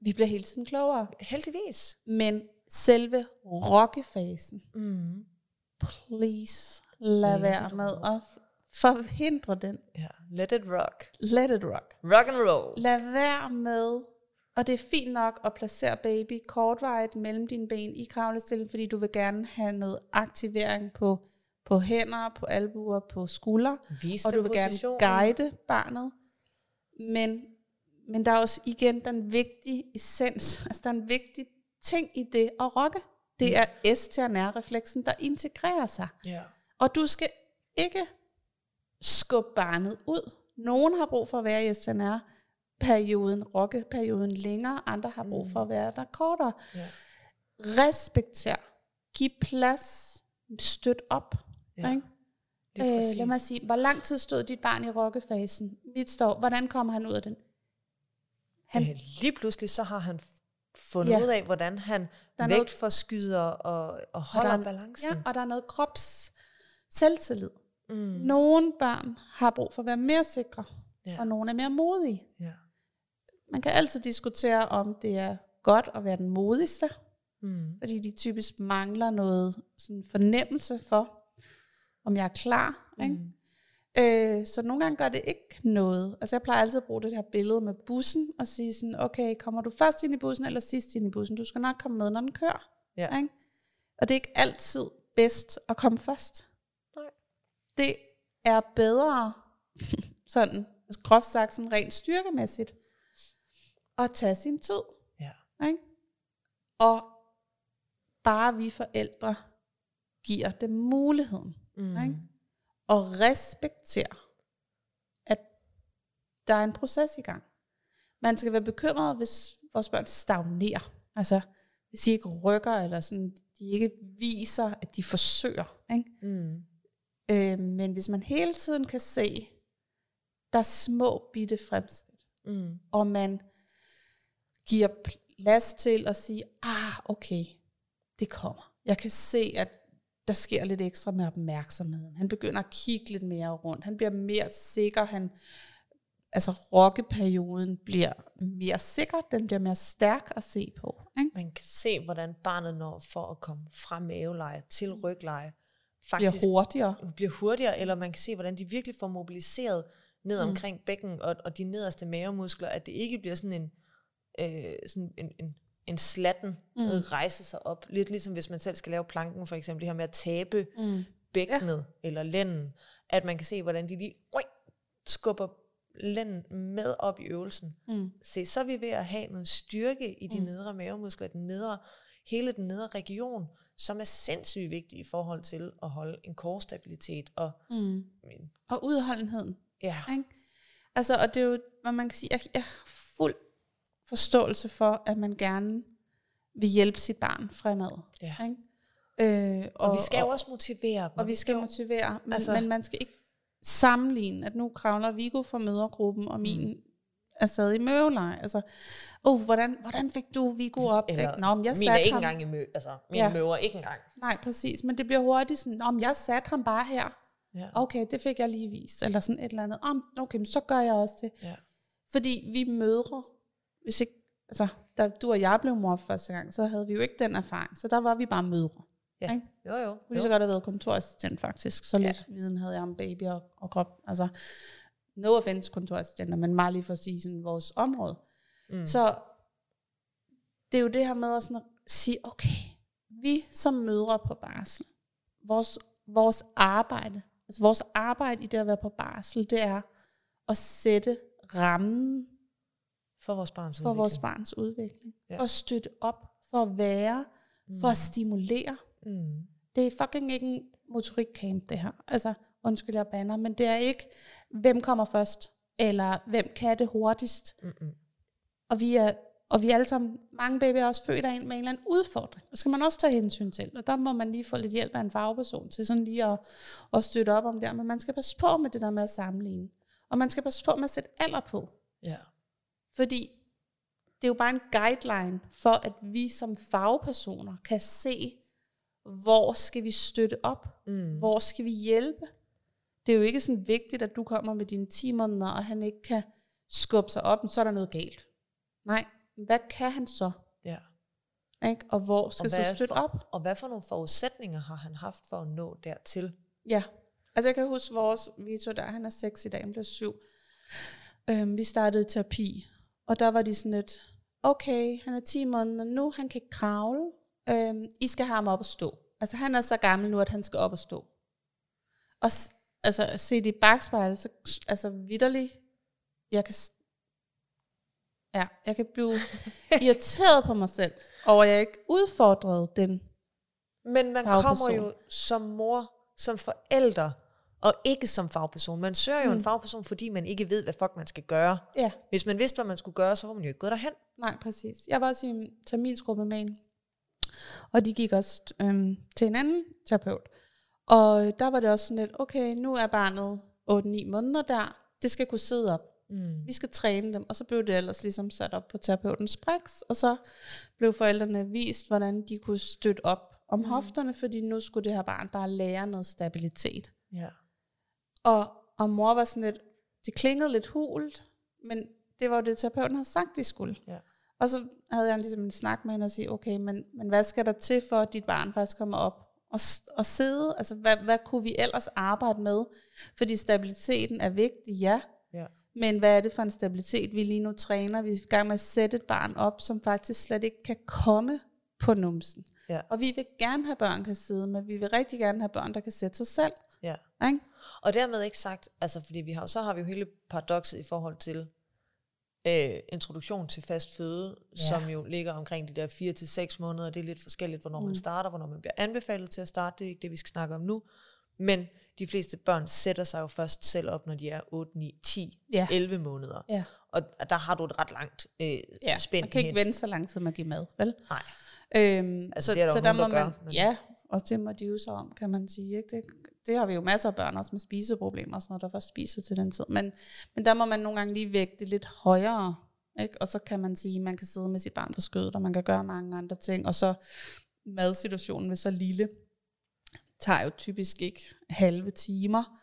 Vi bliver hele tiden klogere. Heldigvis. Men selve rockefasen, Mm. please lad Let være med at forhindre den. Ja, let it rock. Let it rock. Rock and roll. Lad være med, og det er fint nok at placere baby kortvarigt mellem dine ben i kravlestilling, fordi du vil gerne have noget aktivering på, på hænder, på albuer, på skuldre, Vis og du vil gerne positionen. guide barnet. Men, men der er også igen den vigtige essens, altså der er en vigtig ting i det at rocke. Det er STNR-refleksen, der integrerer sig. Ja. Og du skal ikke skubbe barnet ud. Nogen har brug for at være i SNR-perioden, rokkeperioden længere, andre har brug for at være der kortere. Ja. Respekter. Giv plads. Støt op. Ja. Ikke? Øh, lad mig sige, hvor lang tid stod dit barn i rokkefasen? Mit står, hvordan kommer han ud af den? Han, Øh, lige pludselig så har han fundet Ja. ud af, hvordan han er vægtforskyder og, og og holder der er- balancen. Ja, og der er noget krops selvtillid. Mm. Nogle børn har brug for at være mere sikre, Ja. og nogle er mere modige. Ja. Man kan altid diskutere, om det er godt at være den modigste, Mm. fordi de typisk mangler noget sådan fornemmelse for, om jeg er klar. Ikke? Mm. Øh, så nogle gange gør det ikke noget. Altså jeg plejer altid at bruge det her billede med bussen, og sige sådan, okay, kommer du først ind i bussen, eller sidst ind i bussen? Du skal nok komme med, når den kører. Ja. Ikke? Og det er ikke altid bedst at komme først. Det er bedre, sådan altså groft sagt, sådan rent styrkemæssigt, at tage sin tid. Ja. Ikke? Og bare vi forældre giver dem muligheden. Mm. Ikke? Og respektere, at der er en proces i gang. Man skal være bekymret, hvis vores børn stagnerer. Altså, hvis de ikke rykker, eller sådan, de ikke viser, at de forsøger. Ikke? Mm. Øh, men hvis man hele tiden kan se, der er små bitte fremskridt, Mm. og man giver plads til at sige, ah, okay, det kommer. Jeg kan se, at der sker lidt ekstra med opmærksomheden. Han begynder at kigge lidt mere rundt. Han bliver mere sikker. Han, altså rokkeperioden bliver mere sikker. Den bliver mere stærk at se på. Ikke? Man kan se, hvordan barnet når for at komme fra maveleje til rygleje. Bliver Faktisk hurtigere. bliver hurtigere, eller man kan se, hvordan de virkelig får mobiliseret ned Mm. omkring bækken og, og de nederste mavemuskler, at det ikke bliver sådan en, øh, sådan en, en, en slatten Mm. mm. rejse sig op. Lidt ligesom hvis man selv skal lave planken, for eksempel det her med at tabe Mm. bækkenet ja. eller lænden, at man kan se, hvordan de lige ui, skubber lænden med op i øvelsen. Mm. Se, så er vi ved at have noget styrke i de Mm. mm. nedre mavemuskler, den nedre, hele den nedre region, som er sindssygt vigtig i forhold til at holde en korstabilitet. Og, Mm. Og udholdenheden. ja, Ikke? Altså, og det er jo, hvad man kan sige, jeg, jeg har fuld forståelse for, at man gerne vil hjælpe sit barn fremad. Ja. Ikke? Øh, og, og vi skal jo også motivere dem. og vi skal Jo. motivere, men, Altså- men man skal ikke sammenligne, at nu kravler Viggo fra mødergruppen, og min mm. Er stadig i møveleje. Altså, oh, hvordan, hvordan fik du Viggo op? Eller? Nå, men jeg min er ikke ham. engang i mø, altså, min Ja. møver ikke engang. Nej, præcis. Men det bliver hurtigt sådan, Nå, men jeg satte ham bare her. Ja. Okay, det fik jeg lige vist. Eller sådan et eller andet. Om, okay, men så gør jeg også det. Ja. Fordi vi mødre, hvis ikke, altså, da du og jeg blev mor første gang, så havde vi jo ikke den erfaring. Så der var vi bare mødre. Ja. Ikke? Jo, jo. Lige så godt have været kontorassistent faktisk. Så Ja. lidt viden havde jeg om baby og, og krop. Altså, no offense kontorassistenter, men meget lige for at sige sådan vores område. Mm. Så det er jo det her med at, sådan at sige, okay, vi som mødre på barsel, vores, vores arbejde, altså vores arbejde i det at være på barsel, det er at sætte rammen For vores barns for udvikling. vores barns udvikling. Ja. At støtte op, for at være, for at stimulere. Mm. Det er fucking ikke en motorikcamp, det her. Altså, undskyld, jeg banner, men det er ikke, hvem kommer først, eller hvem kan det hurtigst. Mm-mm. Og vi er, og vi er alle sammen, mange babyer er også født af en med en eller anden udfordring. Det skal man også tage hensyn til. Og der må man lige få lidt hjælp af en fagperson til sådan lige at, at støtte op om det. Men man skal passe på med det der med at sammenligne. Og man skal passe på med at sætte alder på. Ja. Fordi det er jo bare en guideline for, at vi som fagpersoner kan se, hvor skal vi støtte op? Mm. Hvor skal vi hjælpe? Det er jo ikke sådan vigtigt, at du kommer med dine 10 måneder, og han ikke kan skubbe sig op, men så er der noget galt. Nej, hvad kan han så? Ja. Ikke? Og hvor skal Og så støtte for- op? Og hvad for nogle forudsætninger har han haft for at nå dertil? Ja. Altså jeg kan huske vores Vito der, han er 6 i dag, han bliver 7. Øhm, vi startede terapi, og der var de sådan lidt, okay, han er 10 måneder nu, han kan kravle, øhm, I skal have ham op og stå. Altså han er så gammel nu, at han skal op og stå. Og altså se det i bagspejlet, så altså vidderligt, jeg kan, ja, jeg kan blive irriteret på mig selv, over at jeg ikke udfordrede den. Men man Fagperson. kommer jo som mor, som forælder, og ikke som fagperson. Man søger jo Mm. en fagperson, fordi man ikke ved, hvad fuck man skal gøre. Ja. Hvis man vidste, hvad man skulle gøre, så var man jo ikke gået derhen. Nej, præcis. Jeg var også i en terminsgruppe med en, og de gik også øhm, til en anden terapeut. Og der var det også sådan lidt, okay, nu er barnet 8-9 måneder der, det skal kunne sidde op. Mm. Vi skal træne dem, og så blev det ellers ligesom sat op på terapeutens brix, og så blev forældrene vist, hvordan de kunne støtte op om hofterne, fordi nu skulle det her barn bare lære noget stabilitet. Ja. Og, og mor var sådan lidt, det klingede lidt hult, men det var jo det, terapeuten havde sagt, de skulle. Ja. Og så havde jeg ligesom en snak med hende og sige, okay, men, men hvad skal der til for, at dit barn faktisk kommer op og, og sidde? Altså, hvad, hvad kunne vi ellers arbejde med? Fordi stabiliteten er vigtig, ja. Ja. Men hvad er det for en stabilitet, vi lige nu træner? Vi er i gang med at sætte et barn op, som faktisk slet ikke kan komme på numsen. Ja. Og vi vil gerne have børn, kan sidde, men vi vil rigtig gerne have børn, der kan sætte sig selv. Ja. Ikke? Og dermed ikke sagt, altså fordi vi har, så har vi jo hele paradokset i forhold til øh, introduktion til fast føde, Ja. som jo ligger omkring de der 4 til seks måneder. Det er lidt forskelligt, hvornår mm. Man starter, hvornår man bliver anbefalet til at starte. Det er ikke det, vi skal snakke om nu. Men de fleste børn sætter sig jo først selv op, når de er 8, 9, 10, Ja. 11 måneder. Ja. Og der har du et ret langt øh, Ja, spænd man kan ikke hen. vente så lang tid med give mad, vel? Nej. Øhm, Altså, så, det er der så der må der man, gør, men- ja, og det må de jo så om, kan man sige. Ikke? Det, det har vi jo masser af børn også med spiseproblemer og sådan noget, der først spiser til den tid. Men, men der må man nogle gange lige vægte lidt højere. Ikke? Og så kan man sige, at man kan sidde med sit barn på skødet, og man kan gøre mange andre ting. Og så madsituationen ved så lille, tager jo typisk ikke halve timer.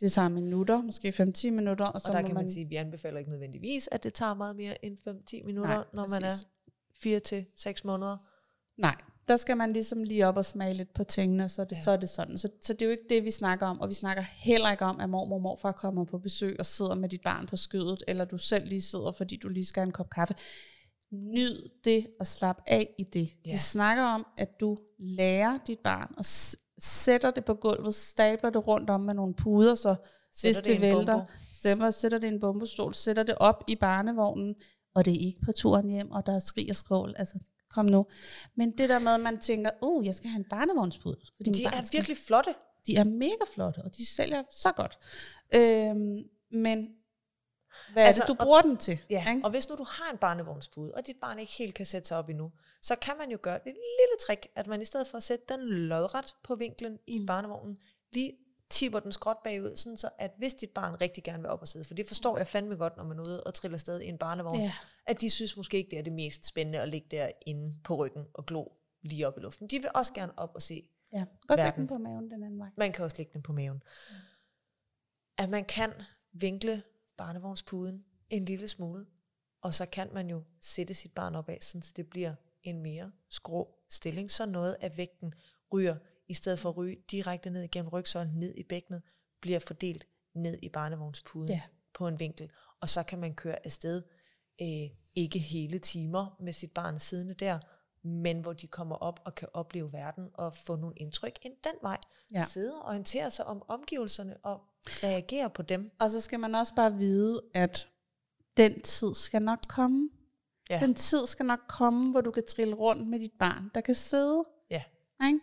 Det tager minutter, måske 5-10 minutter. Og, så Og der kan man sige, at vi anbefaler ikke nødvendigvis, at det tager meget mere end 5-10 minutter, Nej, når man er præcis. 4 til 6 måneder. Nej, der skal man ligesom lige op og smage lidt på tingene, så er det, Ja. så er det sådan. Så, så det er jo ikke det, vi snakker om, og vi snakker heller ikke om, at mormor og morfar kommer på besøg og sidder med dit barn på skødet, eller du selv lige sidder, fordi du lige skal have en kop kaffe. Nyd det og slap af i det. Ja. Vi snakker om, at du lærer dit barn og s- sætter det på gulvet, stabler det rundt om med nogle puder, så Sætter hvis det det vælter, stemmer, sætter det i en bombestol, sætter det op i barnevognen, og det er ikke på turen hjem, og der er skrig og skrål. Altså, kom nu. Men det der med, at man tænker, uh, jeg skal have en barnevognspude. Fordi De barn er virkelig flotte. de er mega flotte, og de sælger så godt. Øhm, men hvad Altså, er det, du og- bruger den til? Ja, ikke? og hvis nu du har en barnevognspude, og dit barn ikke helt kan sætte sig op endnu, så kan man jo gøre et lille trick, at man i stedet for at sætte den lodret på vinklen i Mm. barnevognen, lige tipper den skråt bagud, sådan så at hvis dit barn rigtig gerne vil op og sidde, for det forstår jeg fandme godt, når man er ude og triller afsted i en barnevogn, Ja. at de synes måske ikke, det er det mest spændende at ligge derinde på ryggen og glo lige op i luften. De vil også gerne op og se ja. Godt lægge Verden. den på maven den anden vej. man kan også lægge den på maven. At man kan vinkle barnevognspuden en lille smule, og så kan man jo sætte sit barn op af, sådan, så det bliver en mere skrå stilling, så noget af vægten ryger, i stedet for at ryge direkte ned igennem rygsøjlen, ned i bækkenet, bliver fordelt ned i barnevognspuden Ja. på en vinkel. Og så kan man køre afsted, øh, ikke hele timer med sit barn siddende der, men hvor de kommer op og kan opleve verden og få nogle indtryk ind den vej. Ja. Sidde og orientere sig om omgivelserne og reagere på dem. Og så skal man også bare vide, at den tid skal nok komme. Ja. Den tid skal nok komme, hvor du kan trille rundt med dit barn, der kan sidde. Ja. Ikke?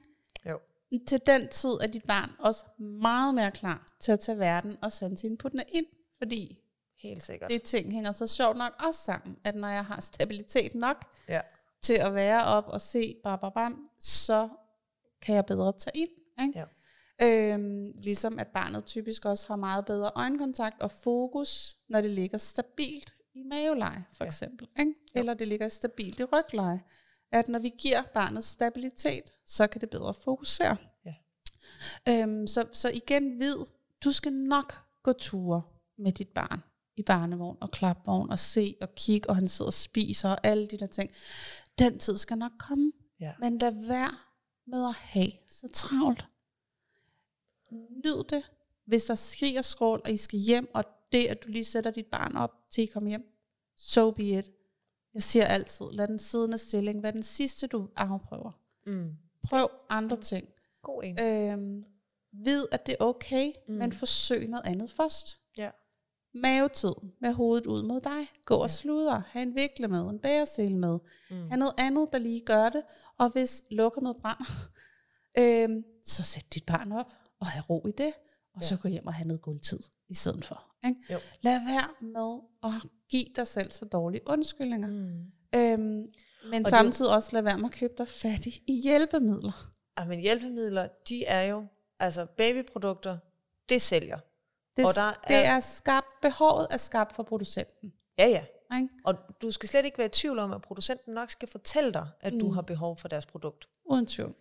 Til den tid er dit barn også meget mere klar til at tage verden og sende inputtene ind, fordi Helt sikkert. det ting hænger så sjovt nok også sammen, at når jeg har stabilitet nok Ja. til at være op og se bam, så kan jeg bedre tage ind. Ikke? Ja. Øhm, ligesom at barnet typisk også har meget bedre øjenkontakt og fokus, når det ligger stabilt i maveleje, for Ja. eksempel. Ikke? Eller det ligger stabilt i rygleje. At når vi giver barnet stabilitet, så kan det bedre fokusere. Ja. Øhm, så, så igen vid, du skal nok gå ture med dit barn i barnevogn og klapvogn og se og kigge, og han sidder og spiser og alle de der ting. Den tid skal nok komme. Ja. Men lad være med at have så travlt. Nyd det, hvis der skriger skrål, og I skal hjem, og det, at du lige sætter dit barn op, til I kommer hjem, so be it. Jeg siger altid, lad den siddende stilling være den sidste, du afprøver. Mm. Prøv andre ting. God en. Øhm, vid, at det er okay, Mm. men forsøg noget andet først. Ja. Mavetid med hovedet ud mod dig. Gå og Ja. sludre. Ha' en vikle med, en bæresele med. Mm. Ha' noget andet, der lige gør det. Og hvis lokummet brænder, øhm, så sæt dit barn op og have ro i det. Og Ja. så gå hjem og have noget guldtid i stedet for. Ikke? Jo. Lad være med at give dig selv så dårlige undskyldninger. Mm. Øhm, men Og det- samtidig også lad være med at købe dig fattig i hjælpemidler. Men hjælpemidler, de er jo, altså babyprodukter, det sælger. Det, Og der er, det er- skabt, behovet er skabt for producenten. Ja, ja. Ikke? Og du skal slet ikke være i tvivl om, at producenten nok skal fortælle dig, at mm. du har behov for deres produkt. Uden tvivl.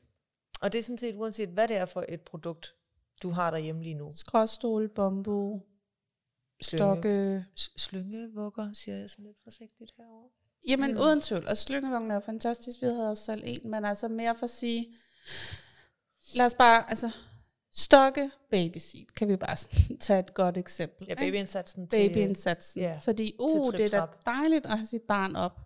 Og det er sådan set uanset, hvad det er for et produkt, du har derhjemme lige nu. Skråstol, bambu, stokke. slyngevugger, siger jeg sådan lidt forsigtigt herovre. Jamen Mm. uden tvivl. Og slyngevognen er jo fantastisk. Vi havde også selv en, men altså mere for at sige, lad os bare, altså stokke babyseat, kan vi bare sådan tage et godt eksempel. Ja, ikke? babyindsatsen til... babyindsatsen. ja, Fordi uh, det er da dejligt at have sit barn op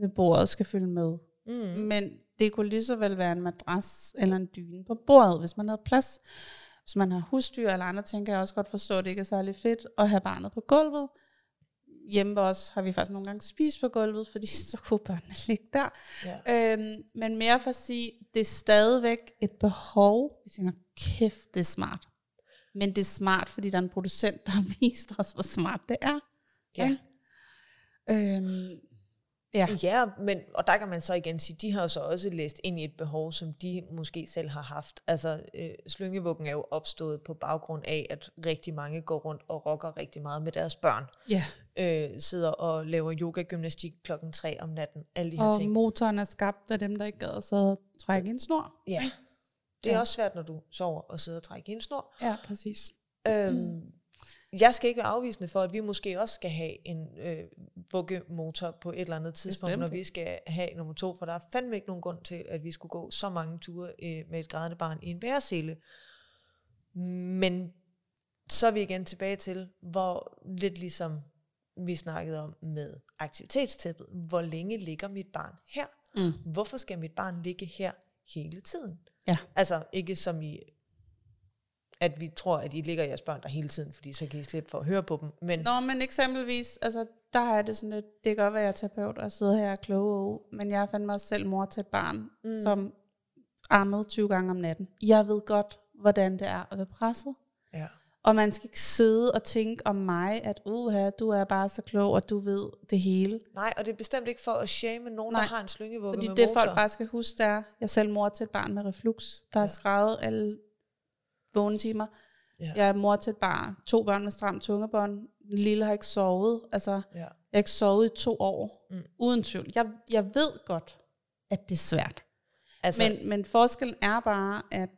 ved bordet og skal følge med. Mm. Men det kunne lige så vel være en madras eller en dyne på bordet, hvis man havde plads. Hvis man har husdyr eller andre ting, kan jeg også godt forstå, at det ikke er særlig fedt at have barnet på gulvet. Hjemme ved os har vi faktisk nogle gange spist på gulvet, fordi så kunne børnene ligge der. Ja. Øhm, men mere for at sige, det er stadigvæk et behov. Vi tænker, kæft, det er smart. Men det er smart, fordi der er en producent, der har vist os, hvor smart det er. Ja. Ikke? Øhm, ja. Ja, men, og der kan man så igen sige, de har jo så også læst ind i et behov, som de måske selv har haft. Altså, øh, slyngevuggen er jo opstået på baggrund af, at rigtig mange går rundt og rocker rigtig meget med deres børn. ja. Øh, sidder og laver yoga-gymnastik klokken 3 om natten. Alle de her Og ting. motoren er skabt af dem, der ikke gad og trække en snor. Ja. Det er Ja. også svært, når du sover og sidder og trækker en snor. Ja, præcis. Øhm, jeg skal ikke være afvisende for, at vi måske også skal have en øh, vuggemotor på et eller andet tidspunkt, Bestemt. når vi skal have nummer to, for der er fandme ikke nogen grund til, at vi skulle gå så mange ture øh, med et grædende barn i en bæresele. Men så er vi igen tilbage til, hvor lidt ligesom vi snakkede om med aktivitetstæppet. Hvor længe ligger mit barn her? Mm. Hvorfor skal mit barn ligge her hele tiden? Ja. Altså ikke som i, at vi tror, at I ligger jeres børn der hele tiden, fordi så kan I slippe for at høre på dem. Men Nå, men eksempelvis, altså, der er det sådan lidt, det kan godt være, at jeg er terapeut og sidder her og er klog, men jeg fandt mig også selv mor til et barn, mm. som ammede 20 gange om natten. Jeg ved godt, hvordan det er at være presset. ja. Og man skal ikke sidde og tænke om mig, at uha, du er bare så klog, og du ved det hele. Nej, og det er bestemt ikke for at shame nogen, Nej, der har en slyngevugge Fordi med det motor. folk bare skal huske, det er, jeg er selv mor til et barn med reflux, der har Ja. skrevet alle vågne timer. Ja. Jeg er mor til et barn, to børn med stram tungebånd. Den lille har ikke sovet. Altså, Ja. jeg har ikke sovet i to år. Mm. Uden tvivl. Jeg, jeg ved godt, at det er svært. Altså, Men, men forskellen er bare, at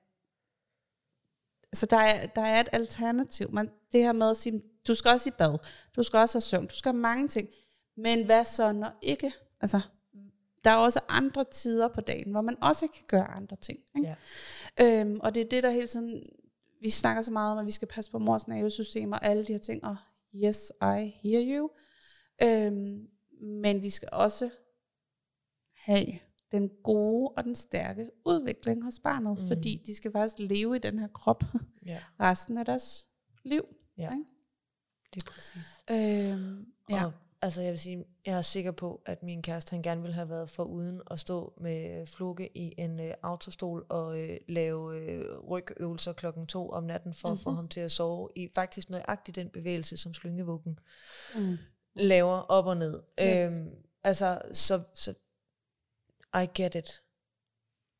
altså der, er, der er et alternativ. Man, det her med at sige, du skal også i bad, du skal også have søvn, du skal have mange ting. Men hvad så, når ikke? Altså, der er også andre tider på dagen, hvor man også kan gøre andre ting. Ikke? Ja. Øhm, og det er det, der hele tiden, vi snakker så meget om, at vi skal passe på mors nervesystem og alle de her ting, og yes, I hear you. Øhm, men vi skal også have den gode og den stærke udvikling hos barnet, mm. fordi de skal faktisk leve i den her krop ja, resten af deres liv. ja. Ikke? det er præcis. Øhm, ja. Og, altså jeg vil sige, jeg er sikker på, at min kæreste, han gerne ville have været for uden at stå med Flukke i en øh, autostol og øh, lave øh, rygøvelser klokken to om natten for mm-hmm. at få Mhm. ham til at sove i faktisk nøjagtigt den bevægelse, som slyngevuggen Mm. laver op og ned. Yes. Øhm, altså, så, så I get it.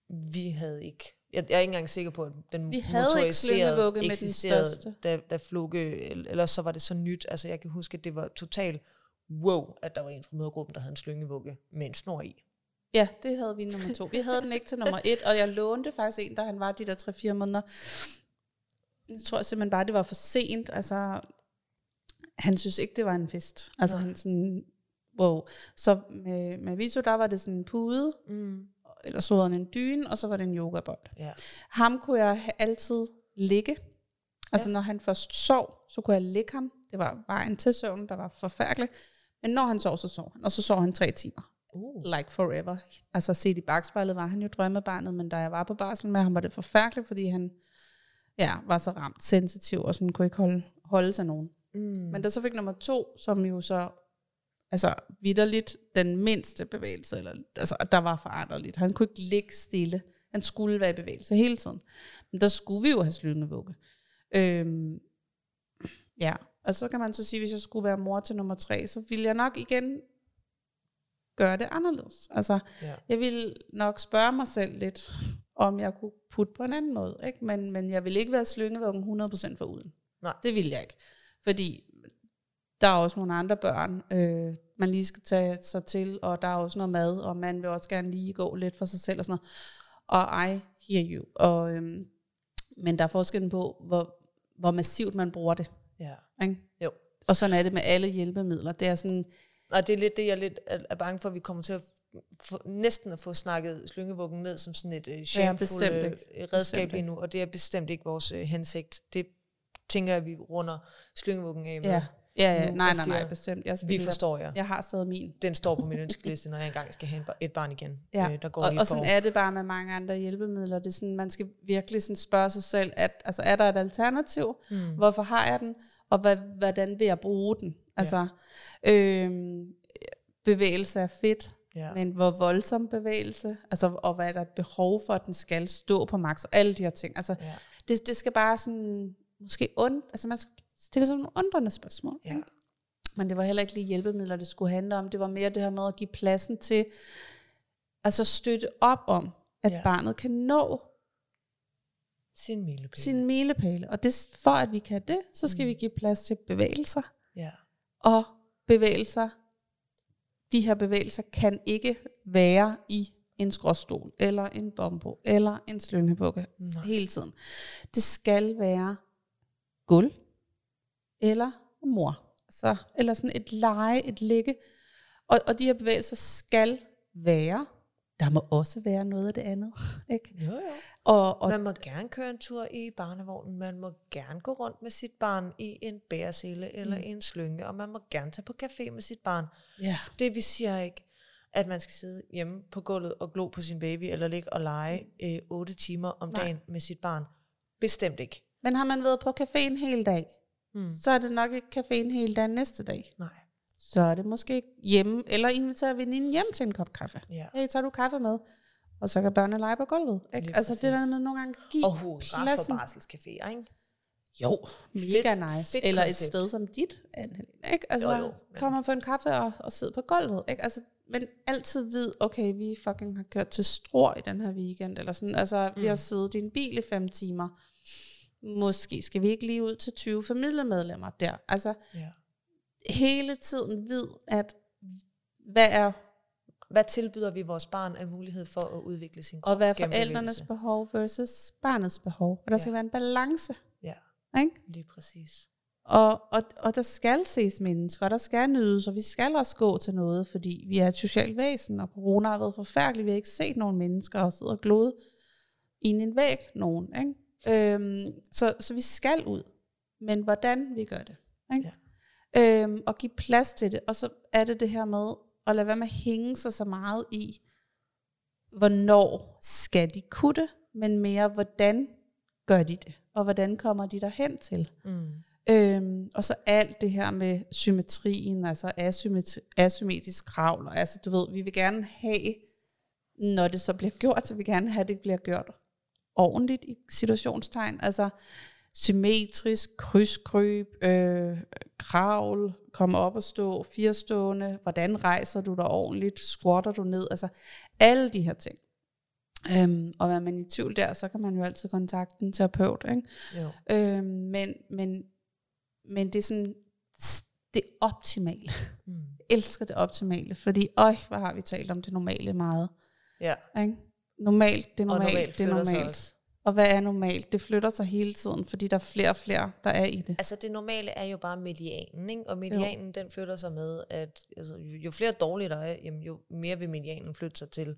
Vi havde ikke jeg, jeg er ikke engang sikker på, at den Vi havde ikke motoriserede slyngevugge med den eksisterede, største. Da, da Flukke, eller så var det så nyt. Altså jeg kan huske, at det var totalt wow, at der var en fra mødergruppen, der havde en slyngevugge med en snor i. Ja, det havde vi nummer to. Vi havde den ikke til nummer et, og jeg lånte faktisk en, da han var de der 3-4 måneder. Jeg tror simpelthen bare, det var for sent. Altså, han synes ikke, det var en fest. Altså, Nej. han sådan, wow. Så med, med Vito, der var det sådan en pude, Mm. eller så en dyne, og så var det en yogabold. Ja. Ham kunne jeg altid ligge. Altså, Ja. når han først sov, så kunne jeg ligge ham. Det var vejen til søvn, der var forfærdelig. Men når han sov, så sov han. Og så sov han tre timer Uh. like forever. Altså set i bagspejlet var han jo drømmebarnet, men da jeg var på barsel med ham, var det forfærdeligt, fordi han ja, var så ramt sensitiv, og sådan kunne ikke holde, holde sig nogen. Mm. Men da så fik nummer to, som jo så, altså vidderligt den mindste bevægelse, eller, altså der var foranderligt. Han kunne ikke ligge stille. Han skulle være i bevægelse hele tiden. Men der skulle vi jo have slyngevugge. Øhm, ja, og så kan man så sige, hvis jeg skulle være mor til nummer tre, så ville jeg nok igen gøre det anderledes. Altså, Ja. jeg ville nok spørge mig selv lidt, om jeg kunne putte på en anden måde. Ikke? Men, men jeg vil ikke være slyngevuggen 100% for uden. Nej. Det vil jeg ikke. Fordi der er også nogle andre børn, øh, man lige skal tage sig til, og der er også noget mad, og man vil også gerne lige gå lidt for sig selv og sådan noget. Og I hear you. Og, øhm, men der er forskellen på, hvor, hvor massivt man bruger det. ja. Ikke? Jo. Og sådan er det med alle hjælpemidler. Det er sådan, Og det er lidt det, jeg lidt er, bange for, at vi kommer til at få, næsten at få snakket slyngevuggen ned som sådan et uh, shameful øh, redskab Bestemt lige nu, og det er bestemt ikke vores uh, hensigt. Det tænker jeg, vi runder slyngevuggen af med. ja, ja, ja. Nu, nej, nej, nej, bestemt. Jeg, Vi forstår jer. Jeg har stadig min. Den står på min ønskeliste, når jeg engang skal have et barn igen. Ja, Øh, der går og, og sådan år. er det bare med mange andre hjælpemidler. Det er sådan, man skal virkelig sådan spørge sig selv, at, altså, er der et alternativ? Mm. Hvorfor har jeg den? Og hvad, hvordan vil jeg bruge den? Altså, øhm, bevægelse er fedt, Ja. men hvor voldsom bevægelse? Altså, og hvad er der et behov for, at den skal stå på max? Og alle de her ting. Altså, Ja. det, det skal bare sådan, måske und, altså man skal stille sådan nogle undrende spørgsmål. Ja. ikke? Men det var heller ikke lige hjælpemidler, det skulle handle om. Det var mere det her med at give pladsen til, altså støtte op om, at Ja. ja. barnet kan nå Sin milepæl. sine milepæle. Og det, for at vi kan det, så skal Mm. vi give plads til bevægelser. Ja. Og bevægelser, de her bevægelser kan ikke være i en skråstol, eller en bombo, eller en slyngebukke hele tiden. Det skal være gulv, eller mor. Så, eller sådan et leje, et ligge. Og, og de her bevægelser skal være der må også være noget af det andet. Ikke? Jo, jo. Og, og Man må gerne køre en tur i barnevognen, man må gerne gå rundt med sit barn i en bæresele eller Mm. mm. en slynge, og man må gerne tage på café med sit barn. ja, Det vi siger ikke, at man skal sidde hjemme på gulvet og glo på sin baby, eller ligge og lege øh, 8 timer om Nej. dagen med sit barn. Bestemt ikke. men har man været på caféen hele dag, Hmm. så er det nok ikke caféen hele dagen næste dag. Nej. Så er det måske hjemme, eller invitere veninden hjem til en kop kaffe. Ja. Hey, tager du kaffe med? Og så kan børnene lege på gulvet. Ikke? Lige Altså det der præcis. med nogle gange give Og hurra for pladsen. barselscaféer, ikke? Jo, mega Fedt- nice. fedt Eller et koncept. sted som dit, ikke? Altså, Jo, jo, kom og få en kaffe og, og sidde på gulvet, ikke? Altså, men altid vid, okay, vi fucking har kørt til Stror i den her weekend, eller sådan. Altså, mm. vi har Mm. siddet i en bil i fem timer. Måske skal vi ikke lige ud til 20 familiemedlemmer der. Altså, Ja. Hele tiden vid, at hvad er, Hvad tilbyder vi vores barn af mulighed for at udvikle sin krop og hvad er forældrenes behov versus barnets behov. Og der skal Ja. være en balance, Ja, ikke? lige præcis. Og, og, og der skal ses mennesker, og der skal nydes, og vi skal også gå til noget, fordi vi er et socialt væsen, og corona har været forfærdelig. Vi har ikke set nogen mennesker og sidder og glode i en væg, nogen. Ikke? Øhm, så, så vi skal ud. Men hvordan vi gør det. Ikke? Ja. Øhm, og give plads til det. Og så er det det her med at lade være med at hænge sig så meget i, hvornår skal de kunne det, men mere, hvordan gør de det, og hvordan kommer de derhen til. Mm. Øhm, og så alt det her med symmetrien, altså asymmetri, asymmetrisk kravl, og altså du ved, vi vil gerne have, når det så bliver gjort, så vi vil gerne have, at det bliver gjort ordentligt i situationstegn, altså symmetrisk, krydskryb, øh, kravl, komme op og stå, firestående, hvordan rejser du dig ordentligt, squatter du ned, altså alle de her ting. Øhm, og er man i tvivl der, så kan man jo altid kontakte en terapeut, ikke? Jo. Øhm, men, men, men det er sådan det optimale. Mm. Jeg elsker det optimale, fordi øj, hvor har vi talt om det normale meget. Ja, Ikke? Normalt, det er normalt, normalt det er normalt. Og hvad er normalt? Det flytter sig hele tiden, fordi der er flere og flere, der er i det. Altså det normale er jo bare medianen, ikke? og medianen jo. den flytter sig med, at altså, jo flere dårlige der er, jamen, jo mere vil medianen flytte sig til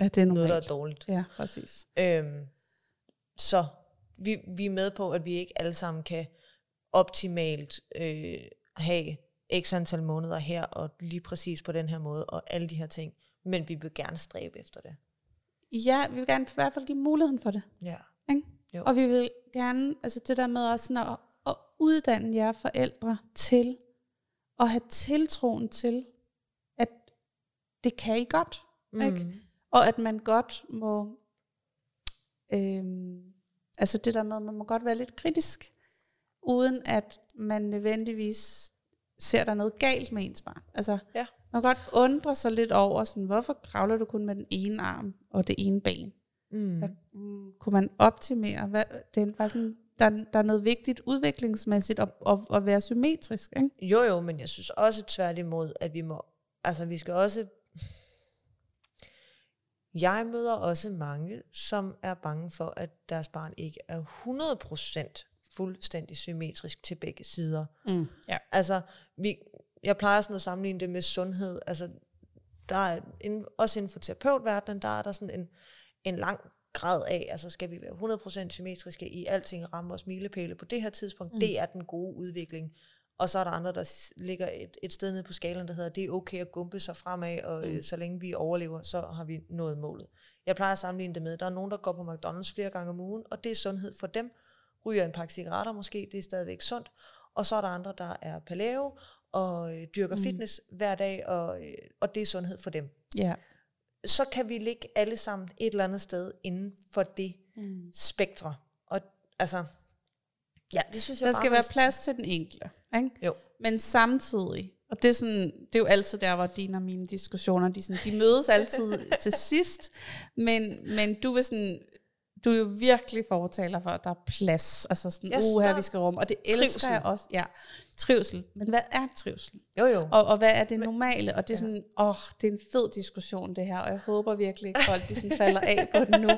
Ja, det er noget, der er normalt. dårligt. Ja, præcis. Øhm, så vi, vi er med på, at vi ikke alle sammen kan optimalt øh, have x antal måneder her, og lige præcis på den her måde, og alle de her ting. Men vi vil gerne stræbe efter det. Ja, vi vil gerne i hvert fald give muligheden for det. Ja. Ikke? Jo. Og vi vil gerne, altså det der med også sådan at, at uddanne jer forældre til at have tiltroen til, at det kan I godt. Mm. Ikke? Og at man godt må, øhm, altså det der med, at man må godt være lidt kritisk, uden at man nødvendigvis ser der er noget galt med ens barn. Altså, Ja. man kan godt undre sig lidt over, sådan, hvorfor kravler du kun med den ene arm og det ene ben? Mm. Hvad, mm, kunne man optimere? Hvad, det er bare sådan, der, der er noget vigtigt udviklingsmæssigt at, at, at være symmetrisk. Ikke? Jo, jo, men jeg synes også tværtimod, at vi må, altså vi skal også, jeg møder også mange, som er bange for, at deres barn ikke er 100% fuldstændig symmetrisk til begge sider. Mm. Ja. Altså, vi, jeg plejer sådan at sammenligne det med sundhed. Altså, der er inden, også inden for terapeutverdenen, der er der sådan en, en lang grad af, altså skal vi være 100% symmetriske i alting, ramme os milepæle på det her tidspunkt, Mm. det er den gode udvikling. Og så er der andre, der ligger et, et sted nede på skalen, der hedder, det er okay at gumpe sig fremad, og Mm. mm. så længe vi overlever, så har vi nået målet. Jeg plejer at sammenligne det med, der er nogen, der går på McDonald's flere gange om ugen, og det er sundhed for dem. Ryger en pakke cigaretter måske, det er stadigvæk sundt. Og så er der andre, der er paleo, og øh, dyrker Mm. fitness hver dag, og, øh, og det er sundhed for dem. Ja. Så kan vi ligge alle sammen et eller andet sted inden for det Mm. spektre. Og altså, ja, det synes jeg Der bare, skal være plads til den enkelte. Ikke? Jo. Men samtidig, og det er, sådan, det er jo altid der, hvor dine og mine diskussioner, de, sådan, de mødes altid til sidst, men, men du vil sådan, du er jo virkelig fortaler for, at der er plads. Altså sådan, uh, her der vi skal rum. Og det elsker trivsel. jeg også. Ja, trivsel. Men hvad er trivsel? Jo, jo. Og, og hvad er det normale? Og det er Ja. sådan, åh, oh, det er en fed diskussion det her, og jeg håber virkelig ikke, folk de sådan falder af på den nu.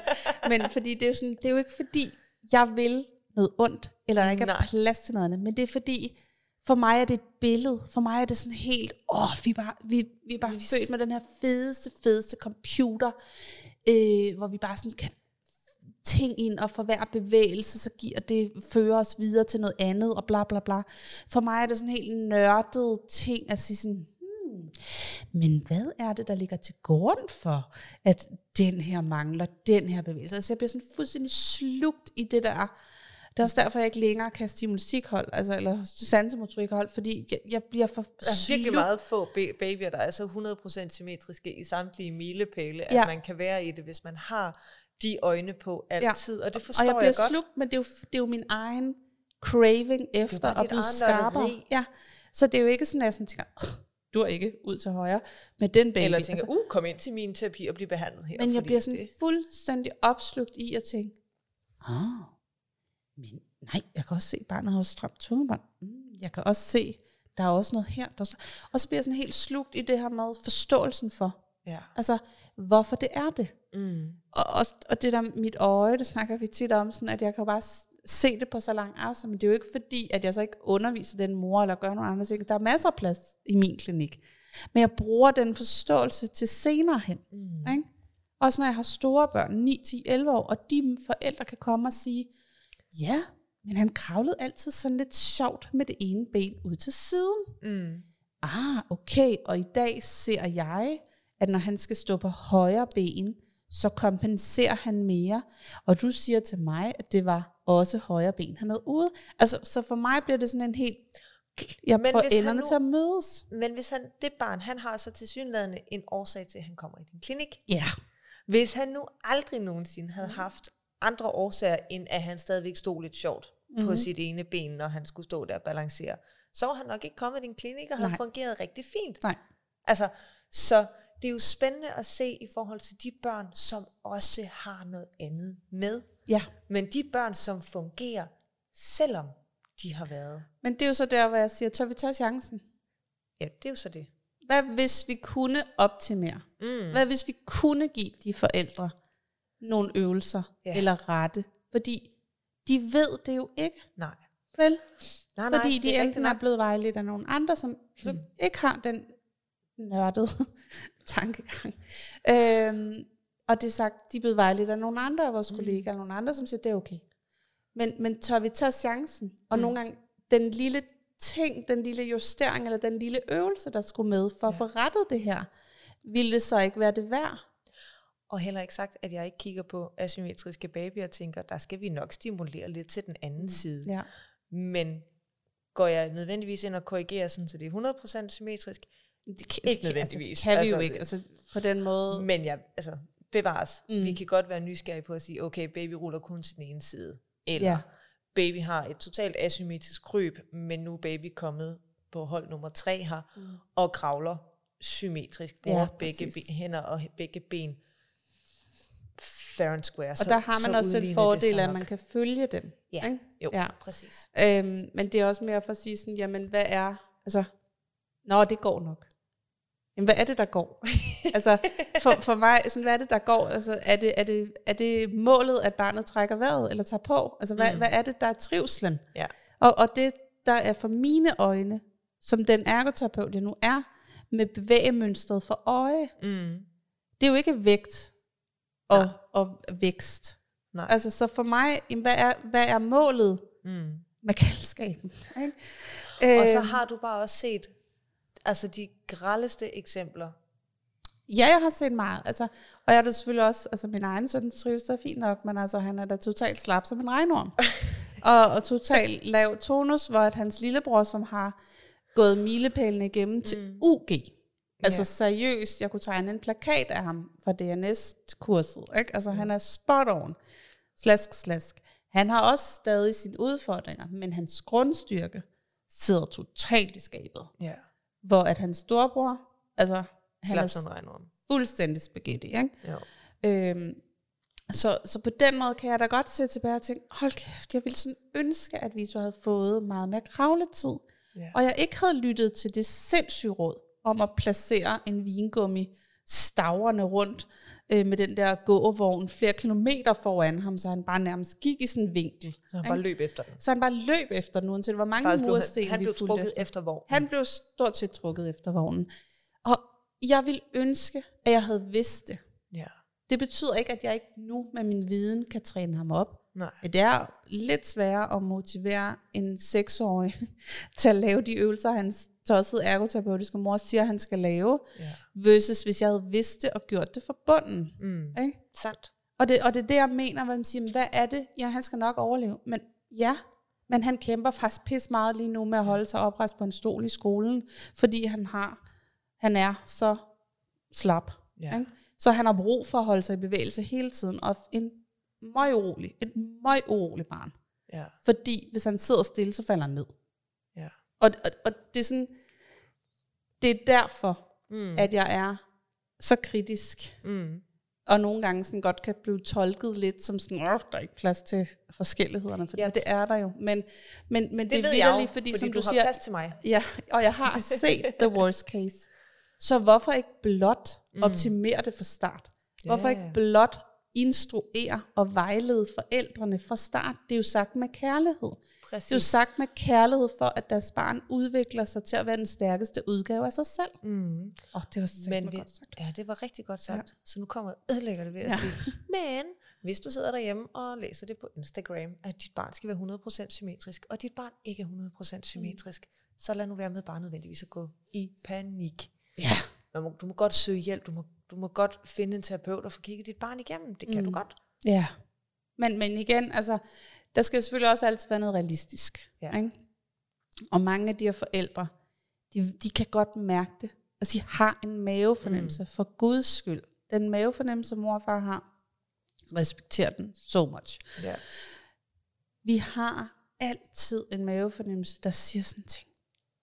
Men fordi det er, sådan, det er jo ikke fordi, jeg vil noget ondt, eller der ikke er Nej. plads til noget andet, men det er fordi, For mig er det et billede. For mig er det sådan helt, åh, vi er bare, vi, vi er bare født med den her fedeste, fedeste computer, øh, hvor vi bare sådan kan ting ind, og for hver bevægelse, så giver det, fører os videre til noget andet, og bla bla bla. For mig er det sådan helt nørdet ting, at sige sådan, hmm, men hvad er det, der ligger til grund for, at den her mangler, den her bevægelse? Altså jeg bliver sådan fuldstændig slugt i det der, det er også derfor, jeg ikke længere kan stimulistikhold, altså, eller sansemotorikhold, fordi jeg, jeg bliver for Der er virkelig meget få ba- babyer, der er så 100% symmetriske i samtlige milepæle, at Ja. man kan være i det, hvis man har de øjne på altid. Og det og forstår jeg bliver jeg godt. slugt, men det er, jo, det er jo min egen craving efter at blive skarpere. Ja. Så det er jo ikke sådan, at jeg sådan tænker, "Ugh, du er ikke ud til højre med den baby. Eller tænker, altså, uh, kom ind til min terapi og bliv behandlet her. men jeg bliver sådan det, fuldstændig opslugt i at tænke, ah, men nej, jeg kan også se, at barnet har også stramt tungebånd. Mm, jeg kan også se, der er også noget her. Der er også... Og så bliver jeg sådan helt slugt i det her med forståelsen for, ja. altså, hvorfor det er det. Mm. Og, og, og det der mit øje, det snakker vi tit om, sådan at jeg kan bare s- se det på så lang afstand, men det er jo ikke fordi, at jeg så ikke underviser den mor, eller gør nogle andre ting. Der er masser af plads i min klinik. Men jeg bruger den forståelse til senere hen. Mm. Ikke? Også når jeg har store børn, 9, 10, 11 år, og de forældre kan komme og sige, ja, men han kravlede altid sådan lidt sjovt med det ene ben ud til siden. Mm. Ah, okay, og i dag ser jeg, at når han skal stå på højre ben, så kompenserer han mere. Og du siger til mig, at det var også højre ben, han havde ude. Altså, så for mig bliver det sådan en helt... Jeg Men får hvis han enderne nu- til at mødes. Men hvis han, det barn, han har så til synlædende en årsag til, at han kommer i din klinik. Ja. Hvis han nu aldrig nogensinde havde haft andre årsager, end at han stadigvæk stod lidt sjovt mm-hmm. på sit ene ben, når han skulle stå der og balancere, så var han nok ikke kommet i din klinik og havde Nej. fungeret rigtig fint. Nej. Altså, så det er jo spændende at se i forhold til de børn, som også har noget andet med. Ja. Men de børn, som fungerer, selvom de har været. Men det er jo så der, hvor jeg siger, tør vi tage chancen? Ja, det er jo så det. Hvad hvis vi kunne optimere? Mm. Hvad hvis vi kunne give de forældre nogle øvelser Ja. eller rette? Fordi de ved det jo ikke, Nej. vel? Nej, Fordi nej, de er rigtigt enten er blevet vejledt af nogle andre, som, som Mm. ikke har den nørdede tankegang. Øhm, og det er sagt, de er blevet vejledt af nogle andre af vores Mm. kollegaer, nogle andre, som siger, det er okay. Men, men tør vi tage chancen? Og Mm. nogle gange, den lille ting, den lille justering, eller den lille øvelse, der skulle med, for at Ja. få rettet det her, ville det så ikke være det værd? Og heller ikke sagt, at jeg ikke kigger på asymmetriske babyer og tænker, der skal vi nok stimulere lidt til den anden mm. side. Ja. Men går jeg nødvendigvis ind og korrigerer sådan, så det er 100% symmetrisk? Det kan, Ikke nødvendigvis. Altså, det kan vi Altså, jo ikke. Altså, på den måde. Men jeg, altså, bevares. Mm. Vi kan godt være nysgerrige på at sige, okay, baby ruller kun til den ene side. Eller Ja. baby har et totalt asymmetrisk kryb, men nu er baby kommet på hold nummer tre her, mm. og kravler symmetrisk, bruger Ja, ja, begge ben, hænder og begge ben fair and square. Og der har man også den fordel, at man kan følge dem. Ja, ikke? jo, Ja. ja. præcis. Øhm, men det er også mere for at sige sådan, jamen hvad er, altså, nå det går nok. Jamen hvad er det, der går? altså for, for mig, sådan, hvad er det, der går? Altså er det, er, det, er det målet, at barnet trækker vejret, eller tager på? Altså hvad, Mm. hvad er det, der er trivslen? Ja. Og, og det, der er for mine øjne, som den ergoterapeut, jeg nu er, med bevægemønstret for øje, Mm. det er jo ikke vægt og, Nej. og vækst. Nej. Altså, så for mig, jamen, hvad er, hvad er målet Mm. med kaldskaben? Ikke? Og så Øhm, har du bare også set altså de grældeste eksempler. Ja, jeg har set meget. Altså, og jeg er da selvfølgelig også, altså min egen søn trives da fint nok, men altså han er da totalt slap som en regnorm. og, og totalt lav tonus, hvor at hans lillebror, som har gået milepælene igennem til Mm. UG, altså Ja. seriøst, jeg kunne tegne en plakat af ham fra DNS-kurset. Ikke? Altså han er spot on. Slask, slask. Han har også stadig sine udfordringer, men hans grundstyrke sidder totalt i skabet. Ja. Hvor at hans storebror, altså han Slap er fuldstændig spaghetti, ikke? Jo. Øhm, så, så på den måde kan jeg da godt se tilbage og tænke, hold kæft, jeg ville sådan ønske, at vi så havde fået meget mere kravletid. Ja. Og jeg ikke havde lyttet til det sindssyge råd om at placere en vingummi stavrende rundt øh, med den der gåvogn flere kilometer foran ham, så han bare nærmest gik i sådan en vinkel. Så han bare løb efter den. Så han bare løb efter den, uanset hvor mange Faktisk mursten han, han blev trukket efter. efter vognen. Han blev stort set trukket efter vognen. Og jeg vil ønske, at jeg havde vidst det. Ja. Det betyder ikke, at jeg ikke nu med min viden kan træne ham op. Nej. Det er lidt sværere at motivere en seksårig til at lave de øvelser, hans tossede ergoterapeutiske mor siger, han skal lave, Ja. versus hvis jeg havde vidst det og gjort det for bunden. Mm. Ikke? Sandt. Og, det, og det er det, jeg mener, hvor man siger, "Men hvad er det? Ja, han skal nok overleve. Men ja, men han kæmper faktisk pis meget lige nu med at holde sig oprejst på en stol i skolen, fordi han har, han er så slap. Ja. Ikke? Så han har brug for at holde sig i bevægelse hele tiden, og en møg urolig, et møg urolig barn. Ja. Fordi hvis han sidder stille, så falder han ned. Og, og, og det er sådan, det er derfor, Mm. at jeg er så kritisk, Mm. og nogle gange sådan godt kan blive tolket lidt som sådan, Åh, der er ikke plads til forskellighederne, for Ja. det er der jo. Men, men, men det, Det er vitterligt, fordi, fordi, som du, du, har siger, plads til mig. ja, og jeg har set the worst case. Så hvorfor ikke blot optimere det fra start? Hvorfor Ja. ikke blot instruere og vejlede forældrene fra start? Det er jo sagt med kærlighed. Det er jo Præcis. sagt med kærlighed for, at deres barn udvikler sig til at være den stærkeste udgave af sig selv. Mm. Åh, oh, det var Men vi, godt sagt. ja, det var rigtig godt sagt. Ja. Så nu kommer jeg ødelægger det ved at ja. Ja. sige, men hvis du sidder derhjemme og læser det på Instagram, at dit barn skal være 100% symmetrisk, og dit barn ikke er 100% symmetrisk, mm. så lad nu være med bare nødvendigvis at gå i panik. Ja. Du må, du må godt søge hjælp, du må, du må godt finde en terapeut og få kigget dit barn igennem. Det kan mm. du godt. Ja. Men, men igen, altså, der skal selvfølgelig også altid være noget realistisk. Ja. Ikke? Og mange af de her forældre, de, de kan godt mærke det. Altså, de har en mavefornemmelse, mm. for guds skyld. Den mavefornemmelse, mor og far har, respekter den so much. Ja. Vi har altid en mavefornemmelse, der siger sådan ting.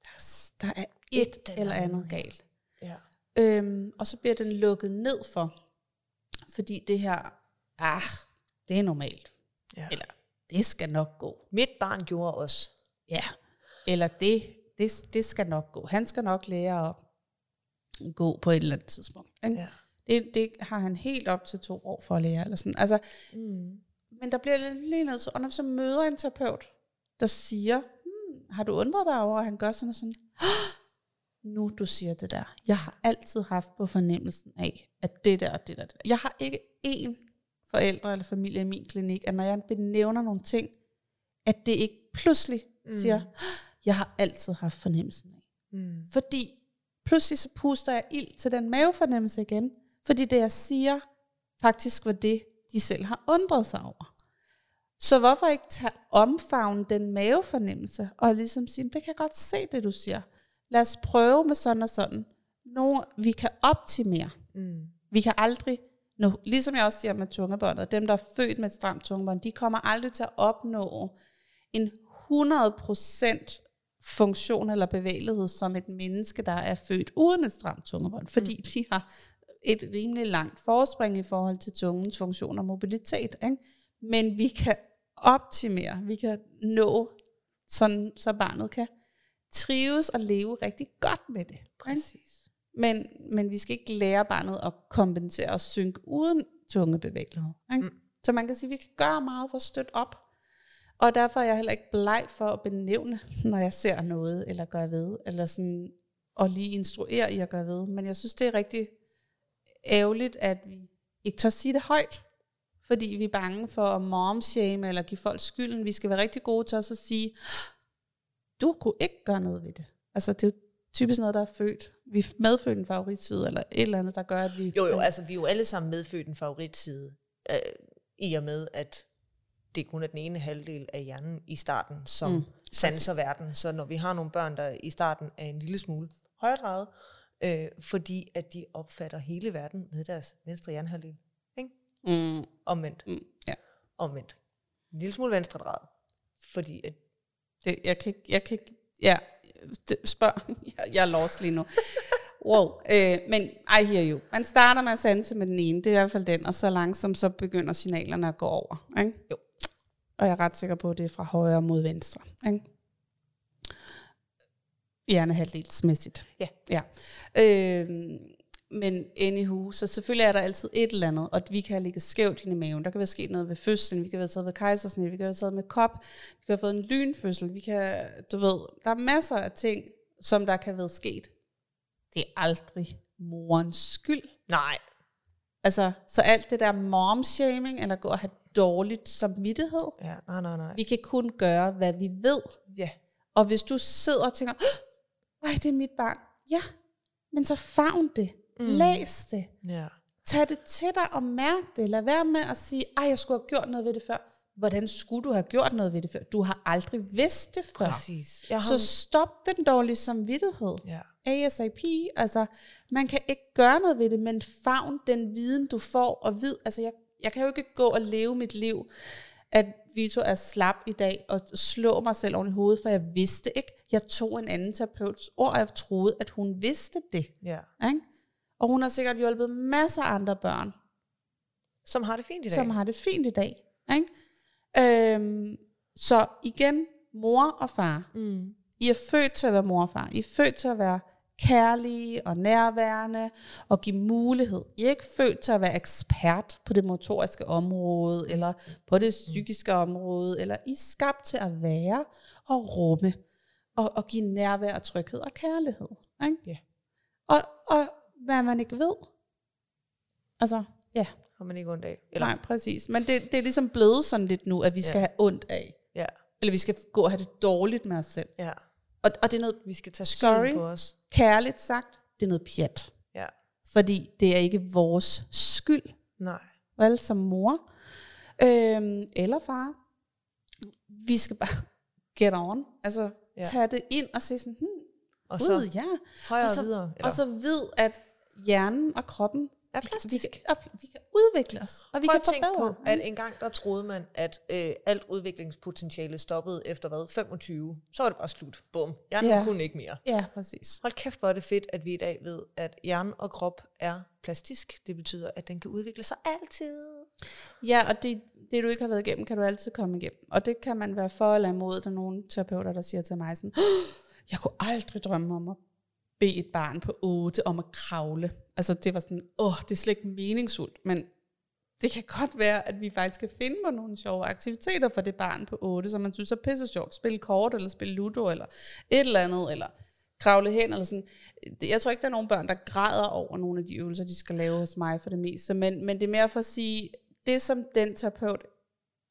Der, er- der er et, Et eller andet galt. ja. Øhm, og så bliver den lukket ned for, fordi det her, ah, det er normalt. ja. Eller, det skal nok gå. Mit barn gjorde også. Ja. Eller det, det, det skal nok gå. Han skal nok lære at gå på et eller andet tidspunkt. Ikke? Ja. Det, det har han helt op til to år for at lære. Eller sådan. Altså, Mm. men der bliver lige noget, og når vi så møder en terapeut, der siger, hmm, har du undret dig over, at han gør sådan og sådan? Nu du siger det der. Jeg har altid haft på fornemmelsen af, at det der og det der. Det der. Jeg har ikke én forældre eller familie i min klinik, at når jeg benævner nogle ting, at det ikke pludselig Mm. siger, jeg har altid haft fornemmelsen af. Mm. Fordi pludselig så puster jeg ild til den mavefornemmelse igen. Fordi det, jeg siger, faktisk var det, de selv har undret sig over. Så hvorfor ikke tage omfavne den mavefornemmelse, og ligesom sige, det kan jeg godt se, det du siger. Lad os prøve med sådan og sådan. Nogle, vi kan optimere. Mm. Vi kan aldrig, nu, ligesom jeg også siger med tungebåndet, dem der er født med et stramt tungebånd, de kommer aldrig til at opnå en 100% funktion eller bevægelighed som et menneske, der er født uden et stramt tungebånd, fordi mm. de har et rimelig langt forspring i forhold til tungens funktion og mobilitet. Ikke? Men vi kan optimere, vi kan nå, sådan, så barnet kan trives og leve rigtig godt med det. Præcis. Men, men vi skal ikke lære barnet at kompensere og synke uden tunge bevægelighed. Ikke? Mm. Så man kan sige, at vi kan gøre meget for at støtte op. Og derfor er jeg heller ikke bleg for at benævne, når jeg ser noget, eller gør ved, eller sådan, og lige instruere i at gøre ved. Men jeg synes, det er rigtig ærgerligt, at vi ikke tør sige det højt. Fordi vi er bange for at momshame, eller give folk skylden. Vi skal være rigtig gode til at sige, du kunne ikke gøre noget ved det. Altså, det er jo typisk noget, der er født. Vi er medfødt en favoritside, eller et eller andet, der gør, at vi... Jo, jo, altså vi er jo alle sammen medfødt en favoritside, øh, i og med, at det kun er den ene halvdel af hjernen i starten, som Mm, sanser præcis. verden. Så når vi har nogle børn, der i starten er en lille smule højredrejet, øh, fordi at de opfatter hele verden med deres venstre hjernehalvdel. Ikke? Mm, Omvendt. mm, ja. Omvendt. En lille smule venstre drejet. Fordi at, Det, jeg kan ikke, jeg kan ikke, ja, det, spørg, jeg, jeg er lost lige nu. Wow, øh, men I hear you. Man starter med at sanse med den ene, det er i hvert fald den, og så langsomt så begynder signalerne at gå over. Ikke? Jo. Og jeg er ret sikker på, at det er fra højre mod venstre. Ikke? Hjernehalvdelsmæssigt. Ja. ja. Øh, men anywho, så selvfølgelig er der altid et eller andet, og vi kan have ligget skævt i maven. Der kan være sket noget ved fødslen, vi kan være taget ved kejsersnit, vi kan være taget med kop, vi kan have fået en lynfødsel, vi kan, du ved, der er masser af ting, som der kan være sket. Det er aldrig morens skyld. Nej. Altså, så alt det der mom-shaming, eller gå og have dårligt samvittighed, Ja, nej, nej, nej. vi kan kun gøre, hvad vi ved. Ja. Og hvis du sidder og tænker, nej, det er mit barn. Ja, men så favn det. Mm. Læs det. Ja. Tag det til dig og mærk det. Lad være med at sige, ej, jeg skulle have gjort noget ved det før. Hvordan skulle du have gjort noget ved det før? Du har aldrig vidst det før. Præcis. Jeg har, Så stop den dårlige samvittighed. ja. ASAP, altså man kan ikke gøre noget ved det, men favn den viden, du får, og vid, altså jeg, jeg kan jo ikke gå og leve mit liv, at Vito er slap i dag, og slå mig selv oven i hovedet, for jeg vidste ikke. Jeg tog en anden terapeuts ord, og jeg troede, at hun vidste det. ja. Ikke? Og hun har sikkert hjulpet masser af andre børn, Som har det fint i dag. som har det fint i dag. Ikke? Øhm, så igen, mor og far, Mm. I er født til at være mor og far. I er født til at være kærlige og nærværende og give mulighed. I er ikke født til at være ekspert på det motoriske område, eller på det psykiske område, eller I er skabt til at være og rumme, og, og give nærvær og tryghed og kærlighed. Ikke? Ja. Og, og hvad man ikke ved. Altså, ja, Har man ikke ondt af. Eller? nej, præcis. Men det, det er ligesom blevet sådan lidt nu, at vi skal Ja. have ondt af. Ja. Eller vi skal gå og have det dårligt med os selv. Ja. Og, og det er noget Vi skal tage Sorry. på os. kærligt sagt, det er noget pjat. Ja. Fordi det er ikke vores skyld, Nej. vel, som mor øhm, eller far. Vi skal bare get on. Altså, Ja. ja. tage det ind og se sådan, hmm, Og så ja. højere og så, videre. Eller? Og så ved, at hjernen og kroppen, er vi, vi, plastisk. kan, vi kan udvikle os, og vi Prøv kan forbedre. på, at engang der troede man, at øh, alt udviklingspotentiale stoppede efter hvad? 25. Så var det bare slut. Bum. Hjernen Ja. kunne ikke mere. Ja, præcis. Hold kæft, hvor er det fedt, at vi i dag ved, at hjernen og krop er plastisk. Det betyder, at den kan udvikle sig altid. Ja, og det, det, du ikke har været igennem, kan du altid komme igennem. Og det kan man være for eller imod. Der er nogle terapeuter, der siger til mig sådan, jeg kunne aldrig drømme om at bede et barn på 8 om at kravle. Altså det var sådan, åh, det er slet ikke meningsfuldt, men det kan godt være, at vi faktisk kan finde på nogle sjove aktiviteter for det barn på 8, som man synes er pisse sjovt. Spille kort, eller spille ludo, eller et eller andet, eller kravle hen, eller sådan. Jeg tror ikke, der er nogen børn, der græder over nogle af de øvelser, de skal lave hos mig for det meste, men, men det er mere for at sige, det som den terapeut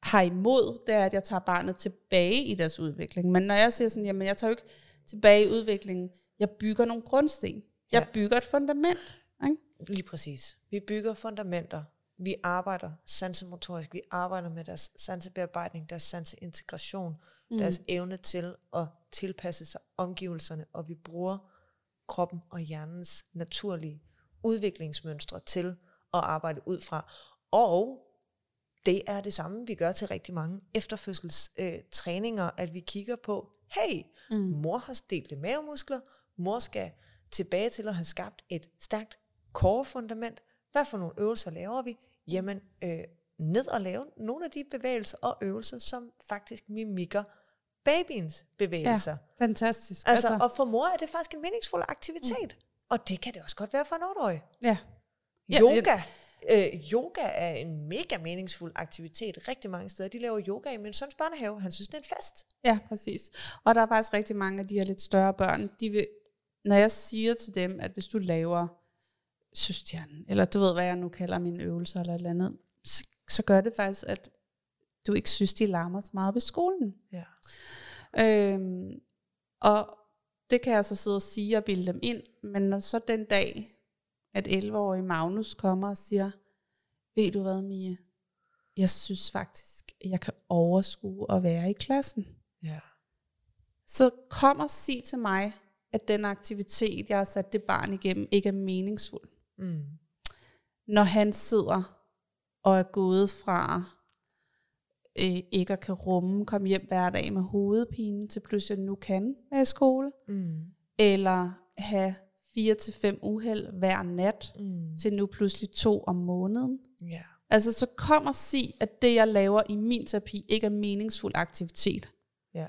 har imod, det er, at jeg tager barnet tilbage i deres udvikling. Men når jeg siger sådan, jamen jeg tager jo ikke tilbage i udviklingen, jeg bygger nogle grundsten. Jeg Ja. bygger et fundament. Ikke? Lige præcis. Vi bygger fundamenter. Vi arbejder sansemotorisk. Vi arbejder med deres sansebearbejdning, deres sanseintegration, mm. deres evne til at tilpasse sig omgivelserne, og vi bruger kroppen og hjernens naturlige udviklingsmønstre til at arbejde ud fra. Og det er det samme, vi gør til rigtig mange efterfødselstræninger, øh, træninger, at vi kigger på, hey, mm. mor har delte mavemuskler, mor skal tilbage til at have skabt et stærkt core-fundament. Hvad for nogle øvelser laver vi? Jamen, øh, ned og lave nogle af de bevægelser og øvelser, som faktisk mimikker babyens bevægelser. Ja. Fantastisk. Altså, altså, og for mor er det faktisk en meningsfuld aktivitet. Mm. Og det kan det også godt være for en 8-årig. ja. Ja, Yoga. Øh, yoga er en mega meningsfuld aktivitet rigtig mange steder. De laver yoga i min søns børnehave. Han synes, det er en fest. Ja, præcis. Og der er faktisk rigtig mange af de her lidt større børn, de vil, når jeg siger til dem, at hvis du laver søstjernen, eller du ved, hvad jeg nu kalder mine øvelser eller et eller andet, så, så gør det faktisk, at du ikke synes, de larmer så meget ved skolen. Ja. Øhm, og det kan jeg så sidde og sige og bilde dem ind, men når så den dag, at 11-årige Magnus kommer og siger, ved du hvad, Mia, jeg synes faktisk, at jeg kan overskue at være i klassen. Ja. Så kom og sig til mig, at den aktivitet, jeg har sat det barn igennem, ikke er meningsfuld. Mm. Når han sidder og er gået fra øh, ikke at kan rumme, komme hjem hver dag med hovedpine, til pludselig nu kan være i skole, Mm. eller have fire til fem uheld hver nat, Mm. til nu pludselig to om måneden. Ja. Altså så kom og sig, at det jeg laver i min terapi, ikke er meningsfuld aktivitet. Ja.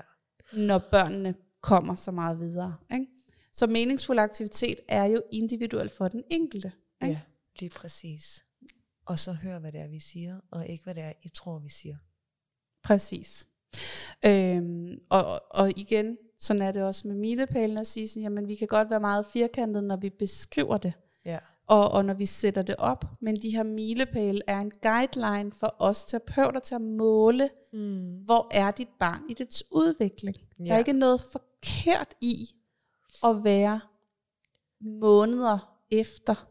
når børnene kommer så meget videre. Ikke? Så meningsfuld aktivitet er jo individuelt for den enkelte. Ikke? Ja, lige præcis. Og så hør, hvad det er, vi siger, og ikke, hvad det er, I tror, vi siger. Præcis. Øhm, og, og igen, sådan er det også med milepælene at sige, sådan, jamen vi kan godt være meget firkantede, når vi beskriver det, Ja. og, og når vi sætter det op, men de her milepæle er en guideline for os terapeuter til at måle, Mm. hvor er dit barn i dets udvikling. Ja. Der er ikke noget forkert i at være måneder efter,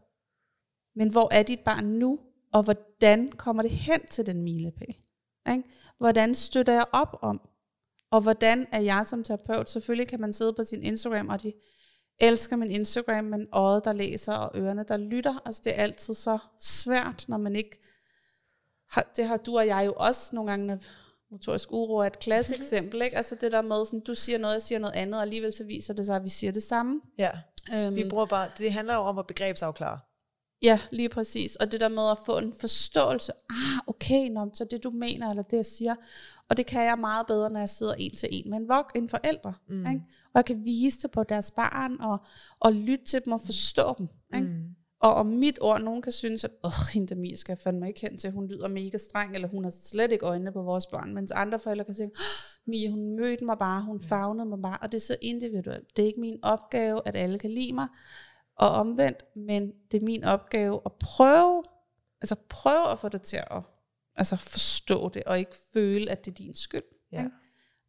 men hvor er dit barn nu, og hvordan kommer det hen til den milepæl? Ikke? Hvordan støtter jeg op om? Og hvordan er jeg som terapeut? Selvfølgelig kan man sidde på sin Instagram, og de elsker min Instagram, men øjet, der læser, og ørerne, der lytter. Altså det er altid så svært, når man ikke har, det har du og jeg jo også nogle gange, når motorisk uro er et klassisk eksempel, ikke? Altså det der med, sådan, du siger noget, jeg siger noget andet, og alligevel så viser det sig, at vi siger det samme. Ja, Øhm, vi bruger bare, det handler jo om at begrebsafklare. Ja, lige præcis. Og det der med at få en forståelse. Ah, okay, nå, så det du mener, eller det jeg siger. Og det kan jeg meget bedre, når jeg sidder en til en med en, vok- en forældre. Mm. Ikke? Og jeg kan vise det på deres barn, og, og lytte til dem og forstå dem. Ikke? Mm. Og om mit ord, nogen kan synes, at åh, hende Mia skal jeg fandme ikke hen til, hun lyder mega streng, eller hun har slet ikke øjnene på vores børn, mens andre forældre kan sige, Mia, hun mødte mig bare, hun fagnede mig bare, og det er så individuelt. Det er ikke min opgave, at alle kan lide mig, og omvendt, men det er min opgave at prøve, altså prøve at få det til at altså forstå det, og ikke føle, at det er din skyld. Ja. Ikke?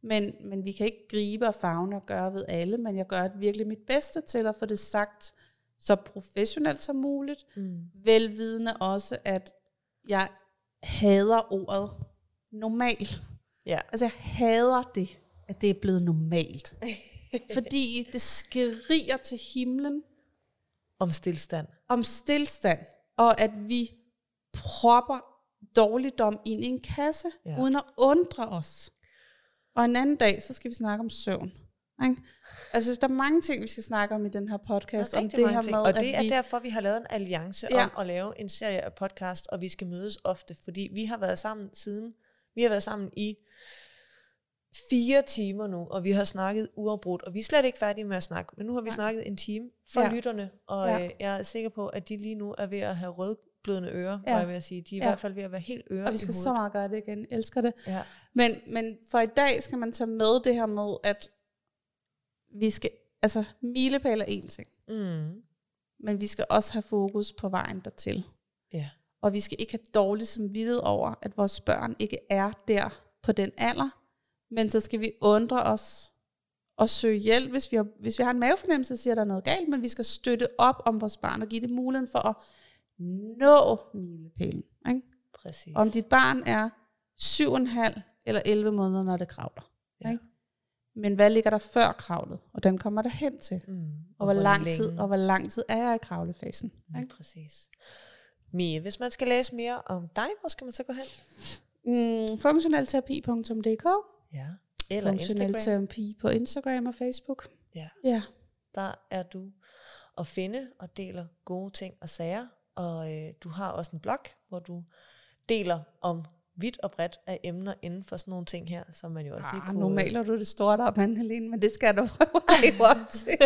Men, men vi kan ikke gribe og fagne og gøre ved alle, men jeg gør virkelig mit bedste til at få det sagt så professionelt som muligt. Mm. Velvidende også, at jeg hader ordet normal. Ja. Altså jeg hader det, at det er blevet normalt. Fordi det skriger til himlen Om stillstand. om stillstand, og at vi propper dårligdom ind i en kasse, Ja. uden at undre os. Og en anden dag, så skal vi snakke om søvn. Ikke? Altså, der er mange ting, vi skal snakke om i den her podcast, Der er om det mange her ting. med, og det er vi... derfor, vi har lavet en alliance Ja. om at lave en serie af podcast, og vi skal mødes ofte, fordi vi har været sammen siden, vi har været sammen i fire timer nu, og vi har snakket uafbrudt, og vi er slet ikke færdige med at snakke, men nu har vi Nej. snakket en time for Ja. lytterne, og Ja. øh, jeg er sikker på, at de lige nu er ved at have rødglødende ører, Ja. jeg vil sige. De er i Ja. hvert fald ved at være helt øre og vi i skal så meget gøre det igen. Jeg elsker det. Ja. Men, men for i dag skal man tage med det her med, at vi skal, altså milepæl er en ting, Mm. men vi skal også have fokus på vejen dertil. Ja. Og vi skal ikke have dårligt samvittighed over, at vores børn ikke er der på den alder. Men så skal vi undre os og søge hjælp, hvis vi har, hvis vi har en mavefornemmelse, siger, at der er noget galt, men vi skal støtte op om vores barn og give det muligheden for at nå milepælen. Ikke? Præcis. Om dit barn er 7,5 eller 11 måneder, når det kravler. Ja. Ikke? Men hvad ligger der før kravlet? Og hvordan kommer der hen til? Mm. Og, hvor lang længe. tid, og hvor lang tid er jeg i kravlefasen? Ja, Ikke? præcis. Mie, hvis man skal læse mere om dig, hvor skal man så gå hen? Mm, funktionalterapi.dk Ja. Eller Funktionel Instagram. terapi på Instagram og Facebook. Ja. Ja. Der er du at finde og deler gode ting og sager. Og øh, du har også en blog, hvor du deler om vidt og bredt af emner inden for sådan nogle ting her, som man jo også lige Ah, kunne... nu maler du det stort op, Anne Helene, men det skal du prøve at leve op til.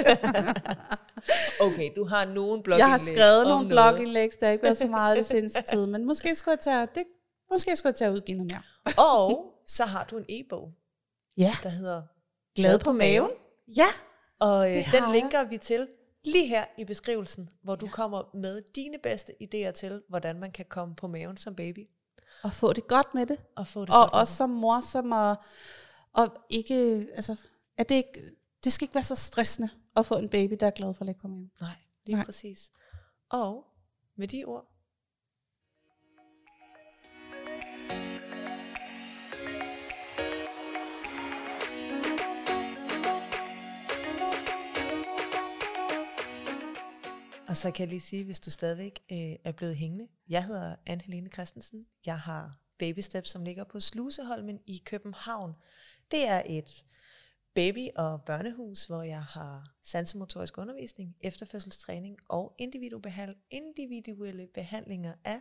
okay, du har nogen blog jeg har skrevet nogle blogindlæg, der ikke været så meget det seneste tid, men måske skulle jeg tage, det, måske skulle jeg tage udgive noget mere. Og så har du en e-bog, Ja, der hedder glad på maven. Ja, Og øh, den linker vi til lige her i beskrivelsen, hvor du kommer med dine bedste idéer til, hvordan man kan komme på maven som baby. Og få det godt med det. Og få det Og godt også som mor, som at, og ikke, altså, at det, ikke, det skal ikke være så stressende at få en baby, der er glad for at ligge på maven. Nej, lige. Nej. præcis. Og med de ord, Og så kan jeg lige sige, hvis du stadigvæk øh, er blevet hængende. Jeg hedder Anne-Helene Christensen. Jeg har Baby Steps, som ligger på Sluseholmen i København. Det er et baby- og børnehus, hvor jeg har sansemotorisk undervisning, efterfødselstræning og individuelle, individuelle behandlinger af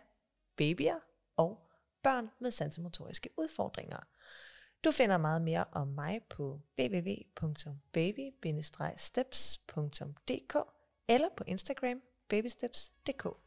babyer og børn med sansemotoriske udfordringer. Du finder meget mere om mig på www.baby-steps.dk eller på Instagram babysteps.dk.